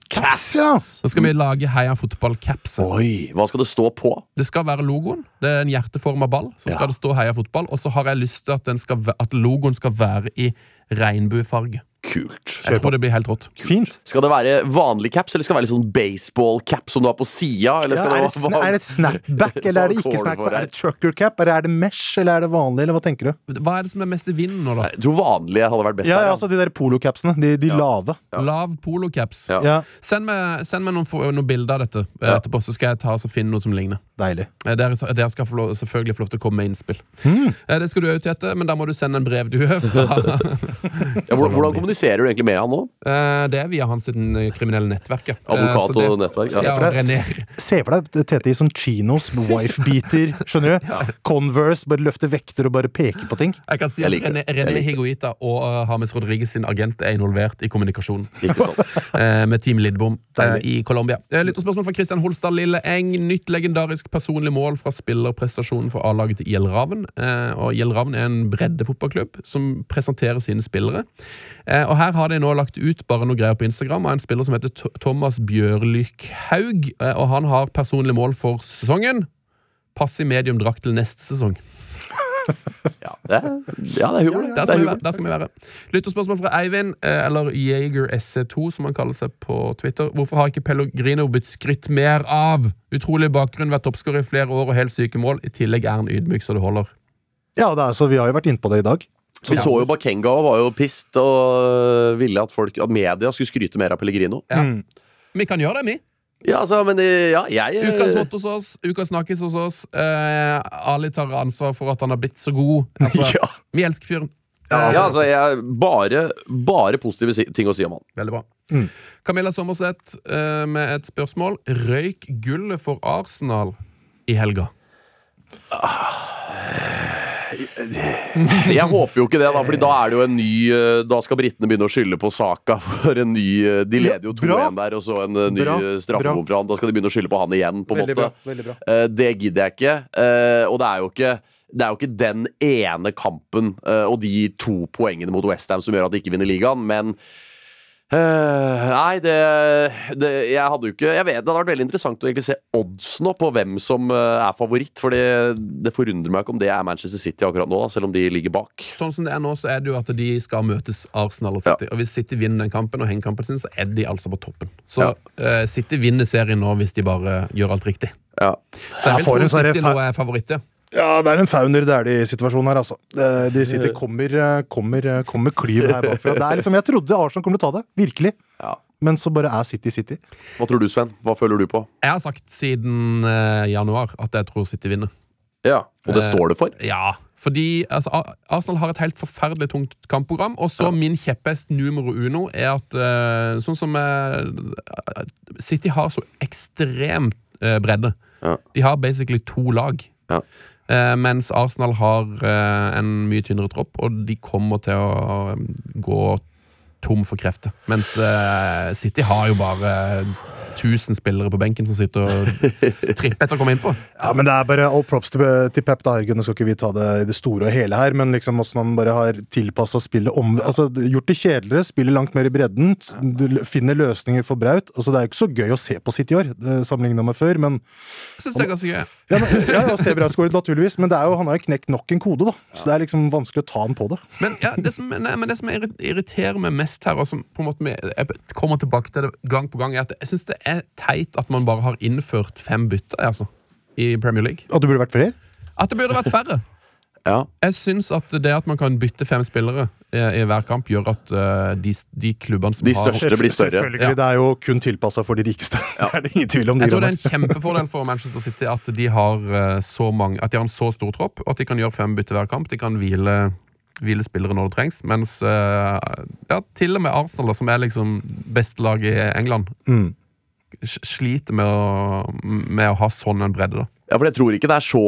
Caps, ja!
Så skal vi lage Heia fotball-caps.
Oi, hva skal det stå på?
Det skal være logoen. Det er en hjerteforma ball. Så skal
Ja.
det stå Heia fotball. Og så har jeg lyst til at, den skal, at logoen skal være i regnbuefarge.
Kult.
Jeg tror det blir helt rått.
Fint.
Skal det være vanlig caps, eller skal det være litt sånn baseball-caps som du har på sida?
Ja, er, det, er det et snapback, eller er det ikke snapback? Er det trucker cap, eller er det mesh, eller er det vanlig, eller hva tenker du?
Hva er det som er mest i vinden nå, da?
Jeg tror vanlige hadde vært best
Ja,
her.
ja, altså de der polocapsene. De, de lave.
Ja.
Lav polocaps.
Ja.
Ja,
Send meg, send meg noen, noen bilder av dette eh,
Ja.
etterpå, så skal jeg ta og finne noe som ligner.
deilig.
Eh, Dere, dere skal få lov, selvfølgelig få lov til å komme med innspill. Eh, Det skal du òg, Tete, men da må du sende en brevdue. Fra,
Ja, hvordan, hvordan kommuniserer du egentlig med han nå?
Eh, det er via hans eh, kriminelle nettverk. Eh,
Advokat
det-
og nettverk?
Ja,
Se for deg Tete i sånn chinos, wife-beater, skjønner du? Converse, bare løfte vekter og bare peke på ting.
Jeg kan si at René. René. Higuita og uh, James Rodriguez sin agent er involvert i kommunikasjonen. Eh, med Team Lidbom eh, i Colombia. Eh, Lytterspørsmål fra Christian Holstad Lille Eng. Nytt legendarisk personlig mål fra spillerprestasjonen for A-laget til IL Raven. Eh, og IL Raven er en breddefotballklubb som presenterer sine spillere. Eh, og her har de nå lagt ut bare noe greier på Instagram av en spiller som heter Th- Thomas Bjørlyk Haug. Eh, og han har personlig mål for sesongen. Pass i medium drakt til neste sesong.
Ja, det ja, det er humor.
Der
det.
skal, vi der skal vi være. Lytterspørsmål fra Eivind, eh, eller Jaeger SC2, som han kaller seg på Twitter. Hvorfor har ikke Pellegrino blitt skrytt mer av? Utrolig bakgrunn, vært toppskårer i flere år og helt syke mål. I tillegg er han ydmyk så det holder.
Ja, det er, så vi har jo vært inne på det i dag.
Vi så jo Bakenga og var jo pissed og ville at, folk, at media skulle skryte mer av Pellegrino.
Ja.
Mm.
Vi kan gjøre det, vi.
Ja, altså, men ja, jeg
Ukas hot hos oss, ukas snakkis hos oss. Eh, Ali tar ansvar for at han har blitt så god. Altså,
Ja.
Vi elsker fyren.
Ja, altså, jeg Bare, bare positive ting å si om han.
Veldig bra.
Mm.
Camilla Sommerseth eh, med et spørsmål. Røyk gullet for Arsenal i helga?
Jeg håper jo ikke det, da Fordi da er det jo en ny eh, Da skal britene begynne å skylde på Saka for en ny eh, De leder jo
Ja, bra.
2-1 der, og så en eh, ny straffebom fra han. Da skal de begynne å skylde på han igjen, på en
Veldig
måte.
bra. bra.
Det gidder jeg ikke. Og det er jo ikke det er jo ikke den ene kampen og de to poengene mot Westham som gjør at de ikke vinner ligaen, men eh, nei, det, det Jeg hadde jo ikke Jeg vet Det hadde vært veldig interessant å egentlig se odds nå på hvem som eh, er favoritt. For det, det forundrer meg ikke om det er Manchester City akkurat nå, da, selv om de ligger bak.
Sånn som det er nå, så er det jo at de skal møtes Arsenal og City. Og hvis City vinner den kampen og hengekampen sin, så er de altså på toppen. Så
Ja.
uh, City vinner serien nå hvis de bare gjør alt riktig.
Ja.
Så jeg vil tro
sånn
City nå er favoritt, ja.
Ja, det er en fauner det er de i situasjonen her, altså. De sitter kommer, kommer, kommer klyv her bakfra. Det er liksom, jeg trodde Arsenal kom til å ta det, virkelig.
Ja.
Men så bare er City City.
Hva tror du, Sven? Hva føler du på?
Jeg har sagt siden eh, januar at jeg tror City vinner.
Ja, Og det
Eh,
står det for?
Ja, fordi altså, Arsenal har et helt forferdelig tungt kampprogram. Og så min kjepphest numero uno er at eh, sånn som eh, City har så ekstremt eh, bredde.
Ja.
De har basically to lag.
Ja.
Eh, mens Arsenal har eh, en mye tynnere tropp, og de kommer til å eh, gå tom for krefter. Mens City har jo bare 1000 spillere på benken som sitter og tripper etter å komme innpå.
Ja, men det er bare all props til, til Pep. da, Herregud, Nå skal ikke vi ta det i det store og hele her, men liksom hvordan han bare har tilpassa spillet om altså, Gjort det kjedeligere, spiller langt mer i bredden, du finner løsninger for Braut. Altså, det er jo ikke så gøy å se på City i år, sammenligna sammenlignet med før, men
Jeg synes det er ganske gøy.
Ja, men, ja, ja, se Braut skåret, naturligvis, men det er jo, han har jo knekt nok en kode, da. Så det er liksom vanskelig å ta han på det.
Men, ja, det som, nei, men det som irriterer meg mest her, og som på en måte jeg kommer tilbake til det gang på gang, er at jeg syns det er teit at man bare har innført fem bytter altså, i Premier League.
At det burde vært flere?
At det burde vært færre.
Ja.
Jeg syns at det at man kan bytte fem spillere i, i hver kamp, gjør at uh, de, de klubbene som
De
har
største blir større.
Selvfølgelig,
Ja.
Det er jo kun tilpassa for de rikeste. Det er det ingen tvil om. de
Jeg tror det er en kjempefordel for Manchester City at de har uh, så mange At de har en så stor tropp, og at de kan gjøre fem bytter hver kamp. De kan hvile, hvile spillere når det trengs. Mens eh, ja, til og med Arsenal, da, som er liksom bestelaget i England,
Mm.
Sliter med å, med å ha sånn en bredde. da
Ja, for Jeg tror ikke det er så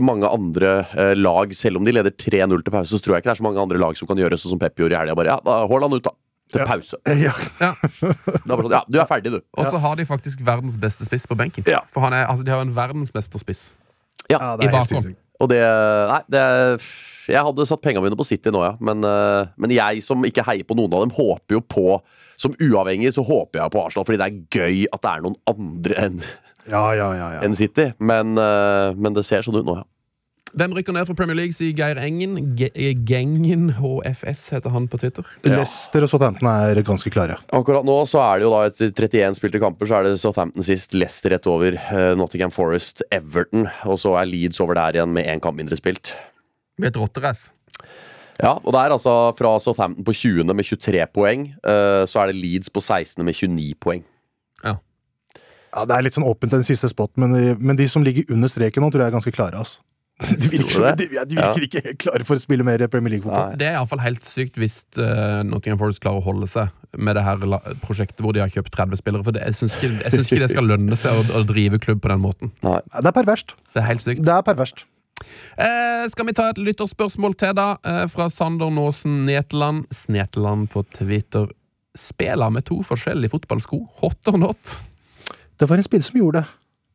mange andre eh, lag, selv om de leder 3-0 til pause, så tror jeg ikke det er så mange andre lag som kan gjøre sånn som Pep gjorde i helga. Bare, ja, da Haaland ut, da. Til
Ja.
pause.
Ja.
Ja.
Da bare sånn, ja, du er ferdig, du.
Og så har de faktisk verdens beste spiss på benken.
Ja.
For han er, altså De har en verdensmesterspiss.
ja, det
I
er helt
bakhånd.
Og det Nei, det Jeg hadde satt pengene mine på City nå, ja. Men, eh, men jeg som ikke heier på noen av dem, håper jo på Som uavhengig så håper jeg på Arsenal, fordi det er gøy at det er noen andre enn
Ja, ja, ja, ja.
enn City. Men, eh, men det ser sånn ut nå, ja.
Hvem rykker ned fra Premier League, sier Geir Engen. G Gengen HFS heter han på Twitter.
Leicester og Southampton er ganske klare.
Akkurat nå så er det jo da etter 31 spilte kamper, så er det Southampton sist, Leicester rett over, eh, Nottingham Forest, Everton, og så er Leeds over der igjen med én kamp mindre spilt.
Med et rotterace.
Ja, og det er altså fra Southampton på 20. med 23 poeng, eh, så er det Leeds på 16. med 29 poeng.
Ja, ja Det er litt sånn åpent den siste spot, men de, men de som ligger under streken nå, tror jeg er ganske klare. altså. De virker, de,
det?
de virker ikke helt klare for å spille mer Premier League-fotball.
Det er iallfall helt sykt hvis uh, Nottingham Forest klarer å holde seg med det her prosjektet hvor de har kjøpt 30 spillere. For det, jeg syns ikke, jeg syns ikke det skal lønne seg å, å drive klubb på den måten.
Nei,
Det er perverst.
Det er helt sykt.
Det er perverst.
Eh, skal vi ta et lytterspørsmål til, da? Eh, fra Sander Nåsen Netland. Sneteland på Twitter. Spiller med to forskjellige fotballsko. Hot or not?
Det var en spiller som gjorde det.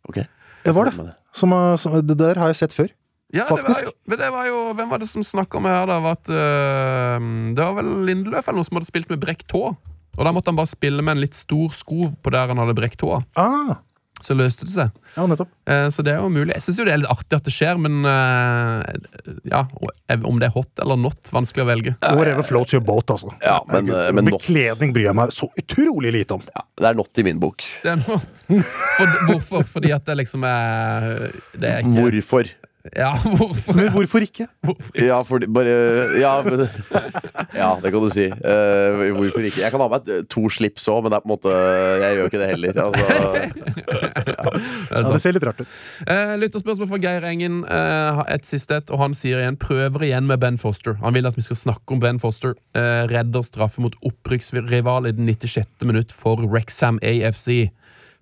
Okay.
Det var det. Som, som, det der har jeg sett før.
Ja, det var jo, det var jo Hvem var det som snakka om her, da? Var At, øh, det var vel Lindeløf eller noen som hadde spilt med brekt tå. Og da måtte han bare spille med en litt stor sko på der han hadde brekt tåa.
Ah,
Så løste det seg.
ja, nettopp.
Eh, Så det er jo mulig. Jeg syns jo det er litt artig at det skjer, men eh, ja, om det er hot eller not, vanskelig å velge.
Whatever floats your boat, altså.
Ja, men,
Herregud,
eh, men
Bekledning bryr jeg meg så utrolig lite om.
Ja, det er not i min bok.
Det er not. For, hvorfor? Fordi at det liksom er Det er ikke
Hvorfor?
Ja, hvorfor?
Men hvorfor ikke?
Ja, fordi bare Ja, men, ja det kan du si. Uh, hvorfor ikke? Jeg kan ha med eh, to slips òg, men det er på en måte Jeg gjør ikke det heller. Altså,
Det er
Ja, det ser litt rart ut.
Uh, Lytterspørsmål fra Geir Engen. Uh, et siste et, og han sier igjen prøver igjen med Ben Foster. Han vil at vi skal snakke om Ben Foster. Uh, redder straffe mot opprykksrival i den 96. minutt for Rexham AFC.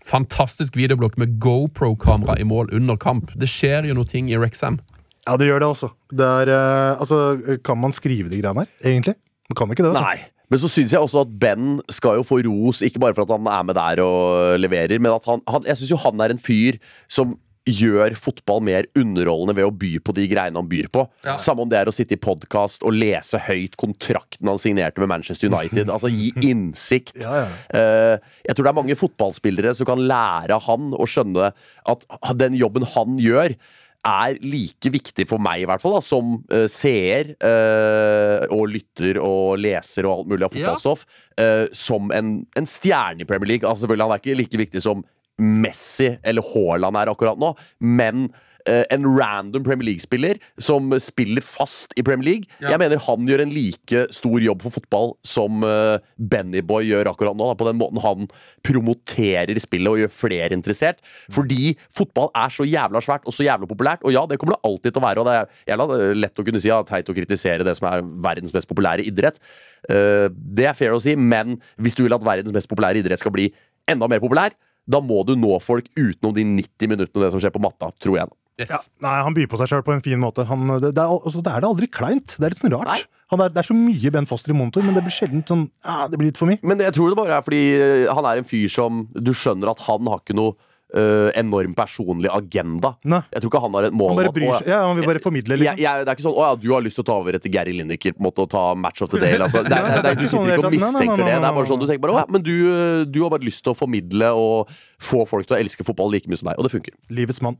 Fantastisk videoblokk med GoPro-kamera i mål under kamp. Det skjer jo noe ting i Rexham.
Ja, det gjør det, også. Det er, uh, altså. Kan man skrive de greiene her, egentlig? Man kan ikke det. Altså.
nei. Men så syns jeg også at Ben skal jo få ros, ikke bare for at han er med der og leverer, men at han, han Jeg syns jo han er en fyr som gjør fotball mer underholdende ved å by på de greiene han byr på.
Ja.
Samme om det er å sitte i podkast og lese høyt kontrakten han signerte med Manchester United. altså gi innsikt.
Ja, ja.
Eh, jeg tror det er mange fotballspillere som kan lære han å skjønne at den jobben han gjør, er like viktig for meg, i hvert fall, da, som uh, seer uh, og lytter og leser og alt mulig av fotballstoff, eh, som en, en stjerne i Premier League. Altså, selvfølgelig, Han er ikke like viktig som Messi eller Haaland er akkurat nå, men eh, en random Premier League-spiller som spiller fast i Premier League.
Ja.
Jeg mener han gjør en like stor jobb for fotball som uh, Bennyboy gjør akkurat nå. Da, på den måten han promoterer spillet og gjør flere interessert. Fordi fotball er så jævla svært og så jævla populært. Og ja, det kommer det alltid til å være. Og det er jævla eh, lett å kunne si at teit å kritisere det som er verdens mest populære idrett. Eh, det er fair å si, men hvis du vil at verdens mest populære idrett skal bli enda mer populær, da må du nå folk utenom de 90 minuttene det som skjer på matta, tror jeg.
Yes.
Ja, nei, Han byr på seg sjøl på en fin måte. Han, det, det, er, altså, det er det aldri kleint. Det er litt sånn rart. Han er, det er så mye Ben Foster i monitor, men det blir sjelden sånn ja, Det blir litt for mye.
Men jeg tror det bare er fordi eh, han er en fyr som Du skjønner at han har ikke noe eh, enorm personlig agenda.
Nei.
Jeg tror ikke han har et mål
Han bare bryr seg. Ja, han vil bare formidle, liksom.
jeg, det er ikke sånn 'Å ja, du har lyst til å ta over etter Gary Lineker' på en måte, og ta match of the day. Altså. Det er, det er, det er, du sitter ikke og mistenker det. Det er bare sånn du tenker bare 'Å ja, men du, eh, du har bare lyst til å formidle og få folk til å elske fotball like mye som deg'. Og det funker.
Livets mann.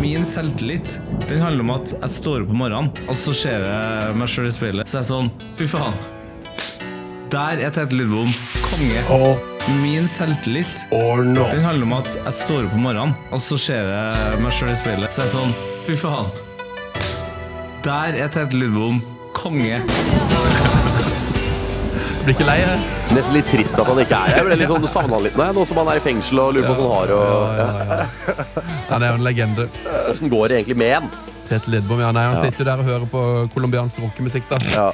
Min selvtillit Den handler om at jeg står opp om morgenen, og så ser jeg meg sjøl i speilet. Så jeg er sånn Fy faen. Der er Tete Lidbom konge. Min selvtillit Den handler om at jeg står opp om morgenen, og så ser jeg meg sjøl i speilet. Så er jeg sånn Fy faen. Der er Tete Lidbom konge.
Blir ikke lei her.
Nesten litt trist at han ikke er her. Jeg ble litt sånn savna han litt nå, jeg, nå som han er i fengsel og lurer på hvordan han har og ja.
Han er jo en legende.
Åssen går det egentlig med han?
Tete Lidbom, ja, nei, Han sitter jo der og hører på colombiansk rockemusikk. da
Ja.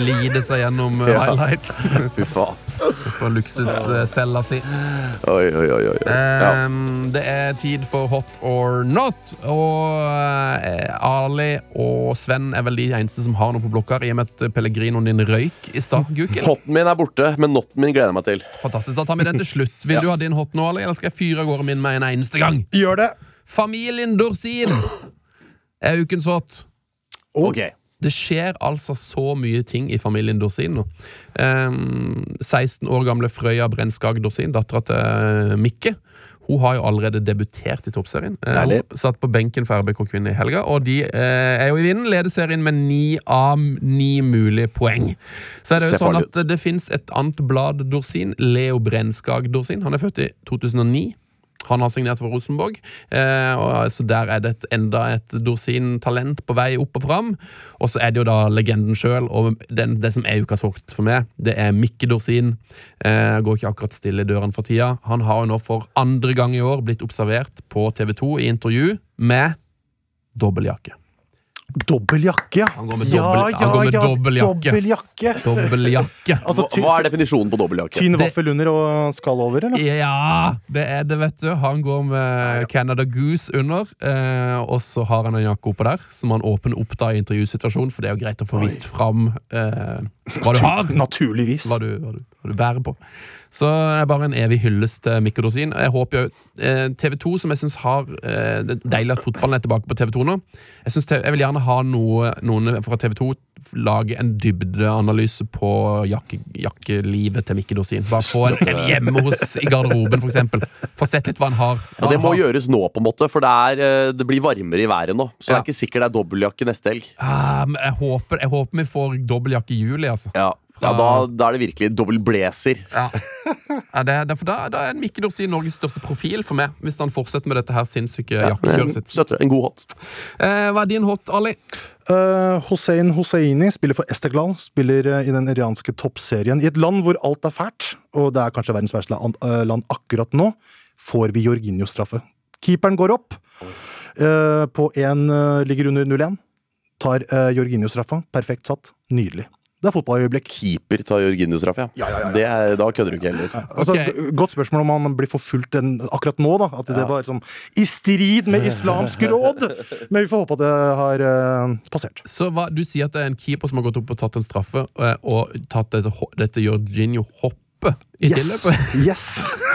Lider seg gjennom uh,
Ja.
highlights
Fy faen.
På luksuscella si.
Oi, oi, oi. oi. Ja.
Ehm, det er tid for Hot or not. Og eh, Ali og Sven er vel de eneste som har noe på blokka, i og med at Pellegrinoen din røyk i stad. Hoten
Hotten min er borte, men notten min gleder jeg meg til.
Fantastisk. Da tar vi den til slutt. Vil du ha din hot nå, Ali, eller skal jeg fyre av gårde min med en eneste gang?
Gjør det!
Familien Dorsin er ukens hot.
Ok.
Det skjer altså så mye ting i familien Dorsin nå. Eh, 16 år gamle Frøya Brenskag Dorsin, dattera til eh, Mikke, hun har jo allerede debutert i toppserien. Eh. Hun satt på benken for RBK Kvinner i helga, og de eh, er jo i vinden. Leder serien med ni av ni mulige poeng. Så er det jo sånn at det fins et annet blad Dorsin, Leo Brenskag Dorsin. Han er født i 2009. Han har signert for Rosenborg, eh, så der er det et, enda et Dorsin-talent på vei opp og fram. Og så er det jo da legenden sjøl, og den, det som er ukas hokt for meg, det er Mikke Dorsin. Eh, går ikke akkurat stille i dørene for tida. Han har jo nå for andre gang i år blitt observert på TV 2 i intervju med dobbeltjakke.
Dobbel jakke, ja.
Han går med dobbel- han går med dobbel jakke.
Dobbel jakke. Altså,
Hva, hva er definisjonen på dobbeltjakke?
Tynn vaffel under og skall over, eller?
Ja, det er det, vet du. Han går med Canada Goose under, eh, og så har han en jakke oppå der, som han åpner opp da i intervjusituasjonen, for det er jo greit å få vist fram eh, hva du har.
Naturligvis.
Hva du, hva, du, hva du bærer på. Så det er bare en evig hyllest til mikrodosin. Jeg håper jo eh, TV 2, som jeg syns har eh, Det er deilig at fotballen er tilbake på TV 2 nå. Jeg, synes, jeg vil gjerne ha noe, noen fra TV 2 lage en dybdeanalyse på jakke, jakkelivet til mikrodosin. Bare få en, en hjemme hos i garderoben, for eksempel. Få sett litt hva han har.
Ja, det må
har.
gjøres nå, på en måte, for det, er, eh, det blir varmere i været nå. Så det er ikke sikkert det er dobbeltjakke neste helg.
Men jeg, håper, jeg håper vi får dobbeltjakke i juli, altså.
Ja, ja da, da er det virkelig dobbel blazer.
Ja. Ja, det, det, for da, da er Mikke Dorsin Norges største profil for meg, hvis han fortsetter med dette her sinnssyke jakkekjøret sitt.
Støtter. En god hot.
Eh, hva er din hot, Ali?
Uh, Hossein Hosseini spiller for Esteghlal, spiller uh, i den iranske toppserien. I et land hvor alt er fælt, og det er kanskje verdens verste land, eh, land akkurat nå, får vi Jorginho-straffe. Keeperen går opp. Uh, på én ligger under 0-1. Tar uh, Jorginho-straffa. Perfekt satt. Nydelig. Det er fotballøyeblikk.
Keeper tar Jorginho-straff, ja. Det er, da kødder du ikke heller.
Altså. Godt spørsmål om han blir forfulgt den, akkurat nå. da At det var liksom, i strid med islamsk råd! Men vi får håpe at det har uh, passert.
Så hva, Du sier at det er en keeper som har gått opp og tatt en straffe, eh, og tatt dette, dette Jorginho-hoppet i
Yes!
tilløpet?
yes.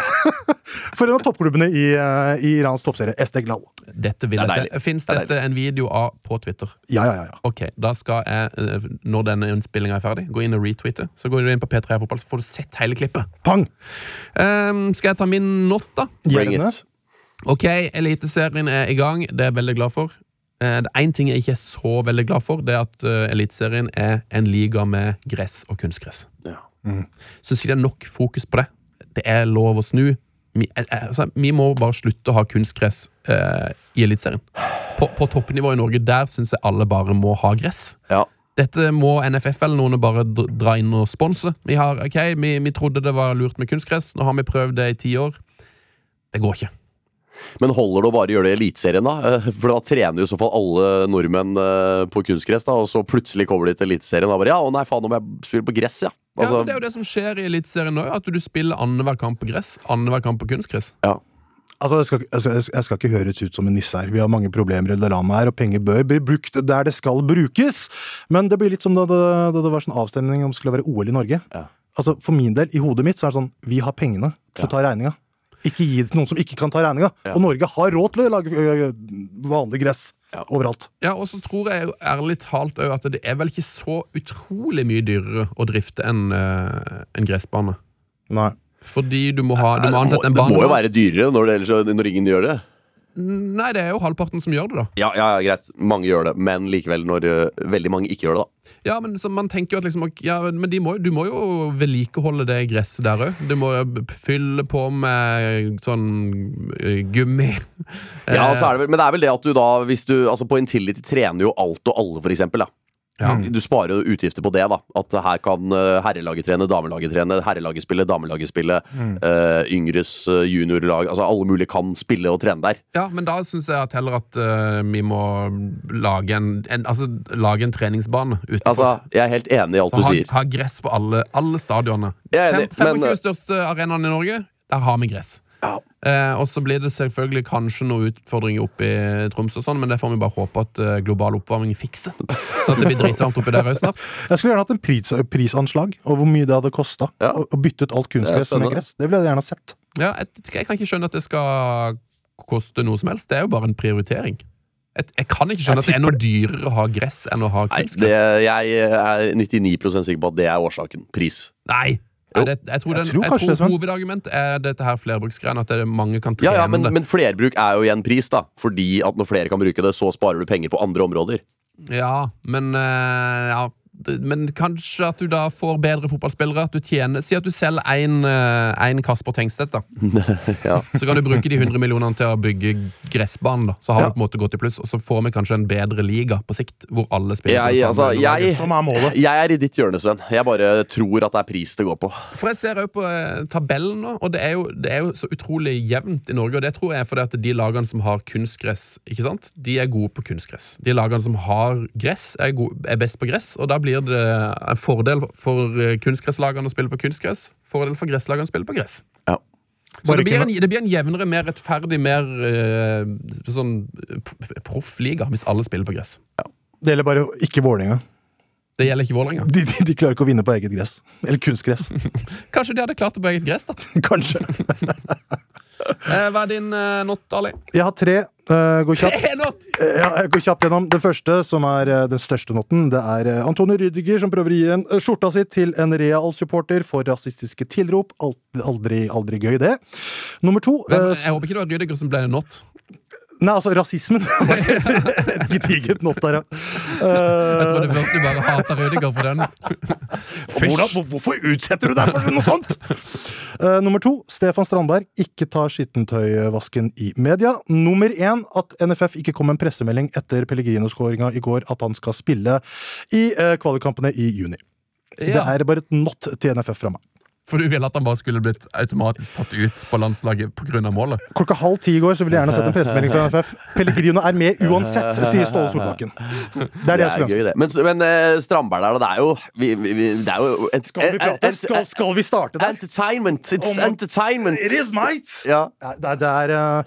For en av toppklubbene i, eh, i Irans toppserie, Esteglal.
Dette vil
Det
jeg se. Fins
Det
dette en video av på Twitter?
Ja, ja, ja. ja.
Ok, da skal jeg, eh, når denne innspillinga er ferdig, gå inn og retweete. Så går du inn på P3 Fotball, så får du sett hele klippet.
Pang!
Um, skal jeg ta min not, da?
Bring it.
Ok, Eliteserien er i gang. Det er jeg veldig glad for. Eh, Det er én ting jeg ikke er så veldig glad for, det er at Eliteserien er en liga med gress og kunstgress.
Ja.
Syns ikke det er nok fokus på det. Det er lov å snu. Vi, eh, eh, altså, vi må bare slutte å ha kunstgress eh, i Eliteserien. På, på toppnivå i Norge, der syns jeg alle bare må ha gress.
Ja.
Dette må NFF eller noen bare dra inn og sponse. Vi, har, ok, vi, vi trodde det var lurt med kunstgress, nå har vi prøvd det i ti år. Det går ikke.
Men holder det å bare gjøre det i Eliteserien, da? Eh, For da trener jo i så fall alle nordmenn på kunstgress, da, og så plutselig kommer de til Eliteserien og bare Ja, å nei, faen, nå må jeg spille på gress, ja.
Ja,
Altså,
men Det er jo det som skjer i Eliteserien nå, at du spiller annenhver kamp på gress, annenhver kamp på kunstgress.
ja.
Altså, jeg skal, jeg, skal, jeg skal ikke høres ut som en nisse her. Vi har mange problemer i det landet her, og penger bør bli brukt der det skal brukes. Men det blir litt som da det, da det var sånn avstemning om det skulle være OL i Norge.
Ja.
Altså, For min del, i hodet mitt, så er det sånn Vi har pengene til å ta regninga. Ikke gi det til noen som ikke kan ta regninga.
Ja.
Og Norge har råd til å lage vanlig gress
Ja.
overalt.
Ja, og så tror jeg jo ærlig talt òg at det er vel ikke så utrolig mye dyrere å drifte enn eh, en gressbane.
Nei.
Fordi du må, ha, du må ansette en
det må jo være dyrere når, det, når ingen gjør det.
Nei, det er jo halvparten som gjør det, da.
Ja, ja, greit. Mange gjør det, men likevel når eh, veldig mange ikke gjør det, da.
Ja, men man tenker jo at liksom ja, men de må, du må jo vedlikeholde det gresset der òg. Du må jo fylle på med sånn eh, gummi.
Ja, så er det vel, Men det er vel det at du da, hvis du Altså På Intility trener jo alt og alle, for eksempel. Da.
Ja.
Du sparer jo utgifter på det. da At her kan eh, herrelaget trene, damelaget trene, herrelaget spille, damelaget spille. eh, yngres eh, juniorlag Altså alle mulige kan spille og trene der.
Ja, men da syns jeg at heller at uh, vi må lage en, en, altså, lage en treningsbane utenfor.
Altså, Jeg er helt enig i alt
Så
du
ha,
sier.
ha gress på alle, alle stadionene.
Jeg er enig,
Fem- 25
eh,
største arenaene i Norge, der har vi gress.
Ja.
Eh, og så blir det selvfølgelig kanskje noen utfordringer oppe i Troms, og sånn, men det får vi bare håpe at eh, global oppvarming fikser. At det blir dritvarmt oppi der òg snart.
Jeg skulle gjerne hatt en pris, prisanslag over hvor mye det hadde kosta
Ja.
å, å bytte ut alt kunstgress med gress. Det ville jeg gjerne sett.
Ja, jeg, jeg kan ikke skjønne at det skal koste noe som helst. Det er jo bare en prioritering. Jeg, jeg kan ikke skjønne at det er noe dyrere å ha gress enn å ha
Nei, det, jeg er 99 sikker på at det er årsaken. Pris.
Nei! Det, jeg tror, den,
Jeg tror
jeg tror
det,
hovedargumentet er dette her flerbruksgreiene. At det er mange kan trene
Ja, ja, men,
det.
men flerbruk er jo igjen pris, da. Fordi at når flere kan bruke det, så sparer du penger på andre områder.
Ja, men eh, ja. Men kanskje at du da får bedre fotballspillere. At du tjener Si at du selger én Kasper Tengstedt, da.
Ja.
Så kan du bruke de 100 millionene til å bygge gressbanen. da Så har
Ja.
du på en måte gått i pluss, og så får vi kanskje en bedre liga på sikt. Hvor alle spiller på
Jeg, altså,
samme
jeg.
Som er målet.
jeg er i ditt hjørne, Sven. Jeg bare tror at det er pris det går på.
For jeg ser jo på eh, tabellen nå, og det er, jo, det er jo så utrolig jevnt i Norge. Og det tror jeg er fordi at de lagene som har kunstgress, ikke sant? de er gode på kunstgress. De lagene som har gress, er, gode, er best på gress, og da blir det en fordel for eh, kunstgresslagene å spille på kunstgress. Fordel for gresslagene å spille på gress.
Ja.
Så det blir, en, det blir en jevnere, mer rettferdig, mer uh, sånn proffliga proff liga hvis alle spiller på gress.
Det gjelder bare ikke Vålerenga.
Det gjelder ikke Vålerenga.
De, de, de klarer ikke å vinne på eget gress. Eller kunstgress.
Kanskje de hadde klart det på eget gress, da.
Kanskje.
Eh, hva er din uh, not, Ali?
Jeg har tre. Uh, går kjapt.
Tre!
Eh, Ja, jeg går kjapt gjennom. Den første, som er uh, den største noten, det er uh, Antonio Rüdiger som prøver å gi en, eh, skjorta si til en Real-supporter for rasistiske tilrop. Alt, aldri, aldri gøy, det. Nummer to eh,
jeg håper ikke det var Rüdiger som ble en not.
Nei, altså rasismen. Et gedigent not der, ja.
Jeg
tror
trodde først du bare hata Rüdiger for den.
hvordan, hvorfor utsetter du deg for noe sånt?! Eh, nummer to, Stefan Strandberg ikke tar skittentøyvasken i media. Nummer én, at NFF ikke kom med en pressemelding etter Pellegrino-skåringa i går at han skal spille i uh, kvalikkampene i juni. Det er bare et not til NFF fra meg.
For du ville at han bare skulle blitt automatisk tatt ut på landslaget pga. målet?
Klokka halv ti i går så ville jeg gjerne sett en pressemelding fra NFF. Pellegrino er med uansett, sier Ståle Solbakken. Det er det
Det
jeg
er
skulle ønske.
Men, men eh, Strandberg der, da, det er jo vi, vi, Det er jo et,
Skal vi prate?
et-
Skal, skal vi starte der?
Entertainment! It's entertainment!
It is might!
Ja.
Det er, det er eh,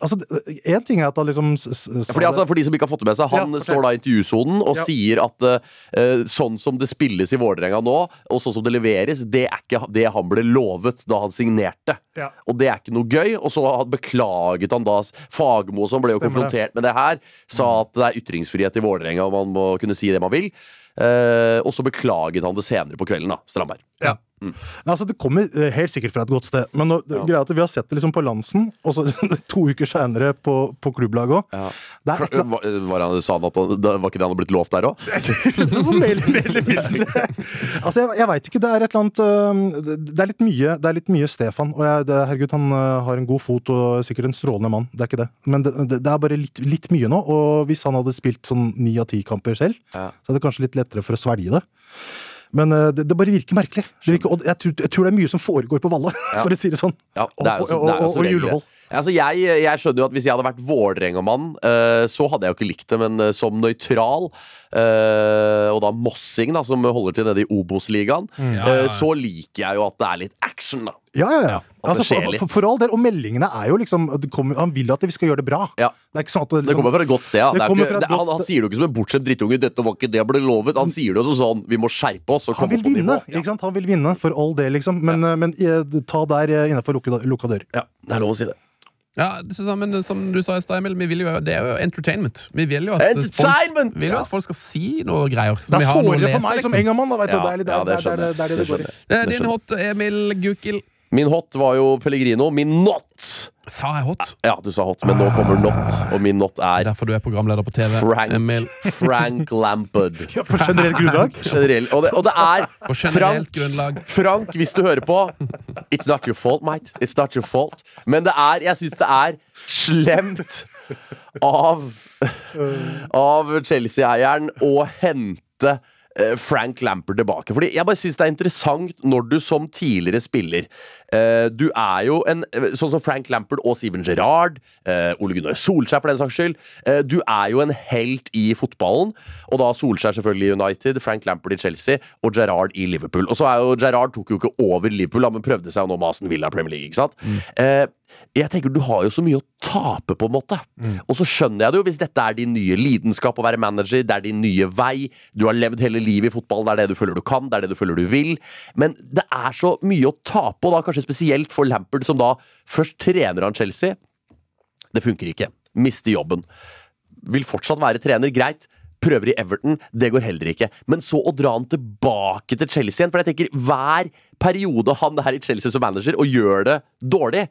Altså, en ting er at han liksom
Fordi, altså, for de som ikke har fått det med seg Han
Ja, okay.
står da i intervjusonen og
Ja.
sier at uh, sånn som det spilles i Vålerenga nå, og sånn som det leveres, det er ikke det han ble lovet da han signerte.
Ja.
Og det er ikke noe gøy. Og så beklaget han da Fagmo, som ble jo
Stemmer
konfrontert med det her, sa at det er ytringsfrihet i Vålerenga, og man må kunne si det man vil. Eh, og så beklaget han det senere på kvelden, da, Strandberg.
Ja. Altså, det kommer eh, helt sikkert fra et godt sted. Men nå, greia er at vi har sett det liksom på Lansen, og så to uker seinere på, på klubblaget òg. Ja. er et eller annet
Var, var, han, sa han at han, var ikke det han hadde blitt lovt der òg?
Altså, jeg, jeg veit ikke. Det er et eller annet øh, det- er litt mye, det er litt mye Stefan. Og jeg, det, herregud, han har en god fot og er sikkert en strålende mann. Det er ikke det. Men det, det, er bare litt, litt mye nå. Og hvis han hadde spilt sånn ni av ti kamper selv, så er det kanskje litt lettere for å svelge det. Men øh, det, det bare virker merkelig. Det virker, jeg, tror, jeg tror det er mye som foregår på Valle, for å si det sånn.
Ja, det er jo
og, og, og, og, og.
Altså, jeg, jeg skjønner jo at Hvis jeg hadde vært Vålerenga-mann, uh, så hadde jeg jo ikke likt det. Men uh, som nøytral, uh, og da mossing, da, som holder til nede i Obos-ligaen,
Mm.
Ja, ja, ja.
eh, så liker jeg jo at det er litt action. da
Ja, ja, ja. Altså, for, for, for all del. Og meldingene er jo liksom kommer, Han vil at vi skal gjøre det bra.
Ja.
Det er ikke sånn at det,
Det kommer fra et godt sted. Ja.
Det
Det ikke,
et
det, han,
godt
han sier det jo ikke som en bortskjemt drittunge. 'Dette var ikke det jeg ble lovet'. Han sier det jo sånn 'Vi må skjerpe oss og
Han vil vinne,
ja.
ikke sant? Han vil vinne for all del, liksom. Men, men ta der innafor lukka dør.
Ja, det er lov å si det.
Ja, det men som du sa i stad, Emil, vi jo, det er jo entertainment. Vi vil jo at
Entertainment!
folk, vil jo at folk skal si noe greier.
Det
som vi
er sårere for meg som
liksom.
engamann. da, vet du.
Ja,
Det er
det
det det det det det går i.
Din hot, Emil Gukild.
Min hot var jo Pellegrino. Min not!
Sa jeg hot?
Ja, du sa hot, men nå kommer not. Og min not
er
er
derfor du er programleder på TV.
Frank,
Emil.
Frank Lampard.
Ja, på generelt grunnlag.
Generell. Og, det, og det er
På
Frank,
grunnlag.
Frank, hvis du hører på It's not your fault, mate. It's not your fault. Men det er, jeg syns det er slemt av Av Chelsea-eieren å hente Frank Lampard tilbake. Fordi jeg bare synes det er interessant når du som tidligere spiller eh, Du er jo en Sånn som Frank Lampard og Steven Gerrard, eh, Ole Gunnar Solskjær for den saks skyld. Eh, du er jo en helt i fotballen. Og da Solskjær selvfølgelig i United, Frank Lampard i Chelsea og Gerrard i Liverpool. Og så er jo Gerrard tok jo ikke over Liverpool, men prøvde seg jo nå med Aston Villa Premier League. ikke sant? Eh, jeg tenker Du har jo så mye å tape, på en måte. Og så skjønner jeg det jo hvis dette er din nye lidenskap å være manager, det er din nye vei, du har levd hele livet i fotball, det er det du føler du kan, det er det du føler du vil. Men det er så mye å tape, og da kanskje spesielt for Lampard, som da først trener han Chelsea. Det funker ikke. Mister jobben. Vil fortsatt være trener, greit. Prøver i Everton, det går heller ikke. Men så å dra han tilbake til Chelsea igjen. For jeg tenker, hver periode han er i Chelsea som manager og gjør det dårlig,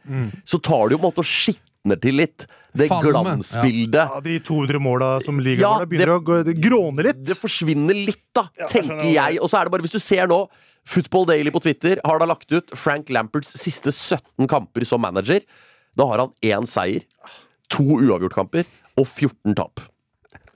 så tar det jo på en måte og skitner til litt. Det
Falme,
glansbildet.
Ja, de 200 måla som ligger
Ja,
der, begynner å gå- det gråne litt.
Det forsvinner litt, da,
jeg
tenker jeg. Og så er det bare, hvis du ser nå Football Daily på Twitter har da lagt ut Frank Lamperts siste 17 kamper som manager. Da har han én seier, to uavgjortkamper og 14 tap.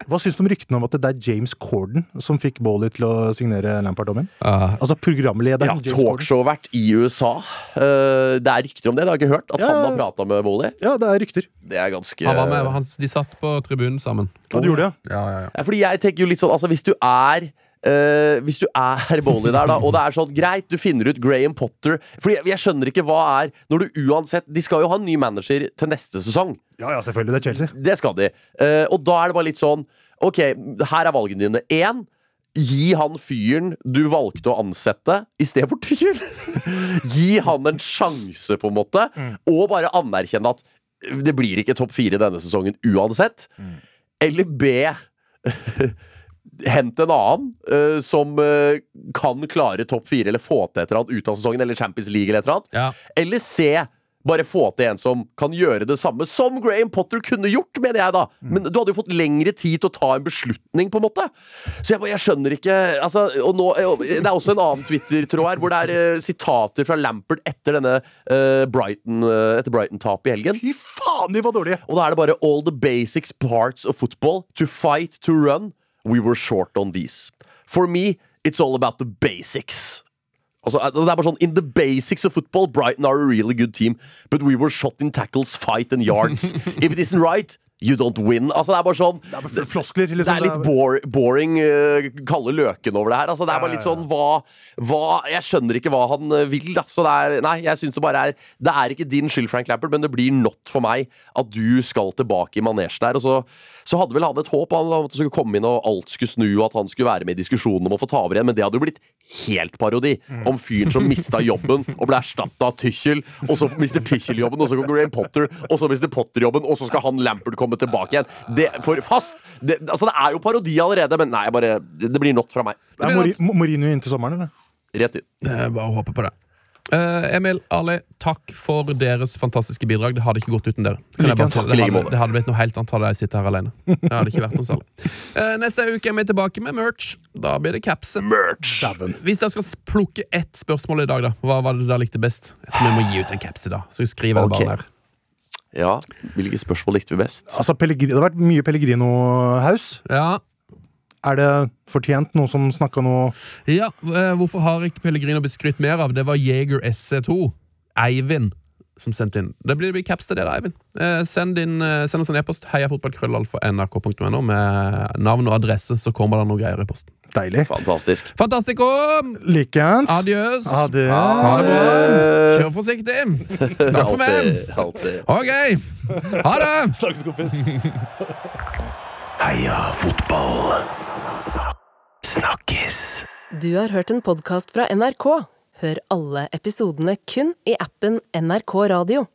Hva syns du om ryktene om at det er James Corden som fikk Bowley til å signere Lampard-dommen?
Uh,
Altså programlederen
Ja,
James Corden.
Talkshow-vert i USA. Uh, det er rykter om det, det har jeg ikke hørt. At
Ja,
han har prata med Bowley.
Ja, det er rykter.
Det er ganske
Han var med, han, de satt på tribunen sammen.
Ja, de gjorde det, ja.
Ja, ja, ja.
Ja, fordi jeg tenker jo litt sånn Altså, hvis du er eh, hvis du er Bowley der, da, og det er sånn greit, du finner ut Graham Potter Fordi jeg, jeg skjønner ikke hva er Når du uansett De skal jo ha en ny manager til neste sesong.
Ja, ja, selvfølgelig. Det er Chelsea.
Det skal de. Uh, og da er det bare litt sånn Ok, her er valgene dine. Én. Gi han fyren du valgte å ansette, i stedet for tyren Gi han en sjanse, på en måte, og bare anerkjenne at det blir ikke topp fire denne sesongen uansett. Eller B. Hent en annen uh, som uh, kan klare topp fire eller få til et eller annet ut av sesongen, eller Champions League eller et eller annet.
Ja.
Eller se Bare få til en som kan gjøre det samme som Graham Potter kunne gjort, mener jeg, da. Men du hadde jo fått lengre tid til å ta en beslutning, på en måte. Så jeg, bare- jeg skjønner ikke altså, og nå, Det er også en annen Twitter-tråd her, hvor det er uh, sitater fra Lampert etter denne uh, Brighton uh, Etter Brighton-tapet i helgen.
Fy faen, de var dårlige!
Og da er det bare all the basics parts of football. To fight, to run. We were short on these. For me, it's all about the basics. Altså, det er bare sånn, In the basics of football, Brighton are a really good team. But we were shot in tackles, fight and yards. If it isn't right, You don't win. Altså, det er bare sånn
Det er bare floskler.
Det
Liksom.
er litt bore, boring, uh, kalde løken over det her. Altså, det er bare litt sånn hva, hva Jeg skjønner ikke hva han uh, vil. Da. Så det er, nei, jeg synes det bare er Det er ikke din skyld, Frank Lampard, men det blir not for meg at du skal tilbake i manesjen der. Og så, så hadde vel han et håp om at han skulle komme inn og alt skulle snu, og at han skulle være med i diskusjonen om å få ta over igjen, men det hadde jo blitt helt parodi. Om fyren som mista jobben og ble erstatta av Tychel, og så mister Tychel jobben, og så går Graham Potter, og så mister Potter jobben, og så skal han Lampert komme tilbake igjen. Det, for fast! Det, altså, det er jo parodi allerede, men nei, bare, det, det blir not fra meg.
Er Mourinho inn til sommeren, eller?
Rett inn.
Bare å håpe på det. Eh, Emil, Ali, takk for deres fantastiske bidrag. Det hadde ikke gått uten dere. Kan jeg bare si. Det hadde, det hadde blitt noe helt annet hadde jeg sittet her alene. Det hadde ikke vært noe særlig. Uh, neste uke er vi tilbake med merch. Da blir det.
Merch!
Hvis jeg skal plukke ett spørsmål i dag, da hva var det dere likte best? Vi må gi ut en caps i dag. Så skriver
jeg
okay. bare.
Ja, Hvilke spørsmål likte vi best?
Altså, Pellegri- det har vært mye Pellegrino-haus.
Ja,
Er det fortjent noen som snakka noe
ja eh, Hvorfor har ikke Pellegrino blitt skrytt mer av? Det var Jaeger SC2. Eivind som sendte inn. Det blir, det blir caps til det, da, Eivind. Eh, send, inn, eh, send oss en e-post. heiafotballkrøllalfa.nrk.no med navn og adresse, så kommer det noe greier i posten.
deilig?
Fantastisk.
Fantastico!
Likeens.
Adjøs!
Ha det.
Ha det bra! Kjør forsiktig! Takk for meg! Ok! Ha det!
Snakkes, kompis.
Heia fotball! Snakkes!
Du har hørt en podkast fra NRK. Hør alle episodene kun i appen NRK Radio.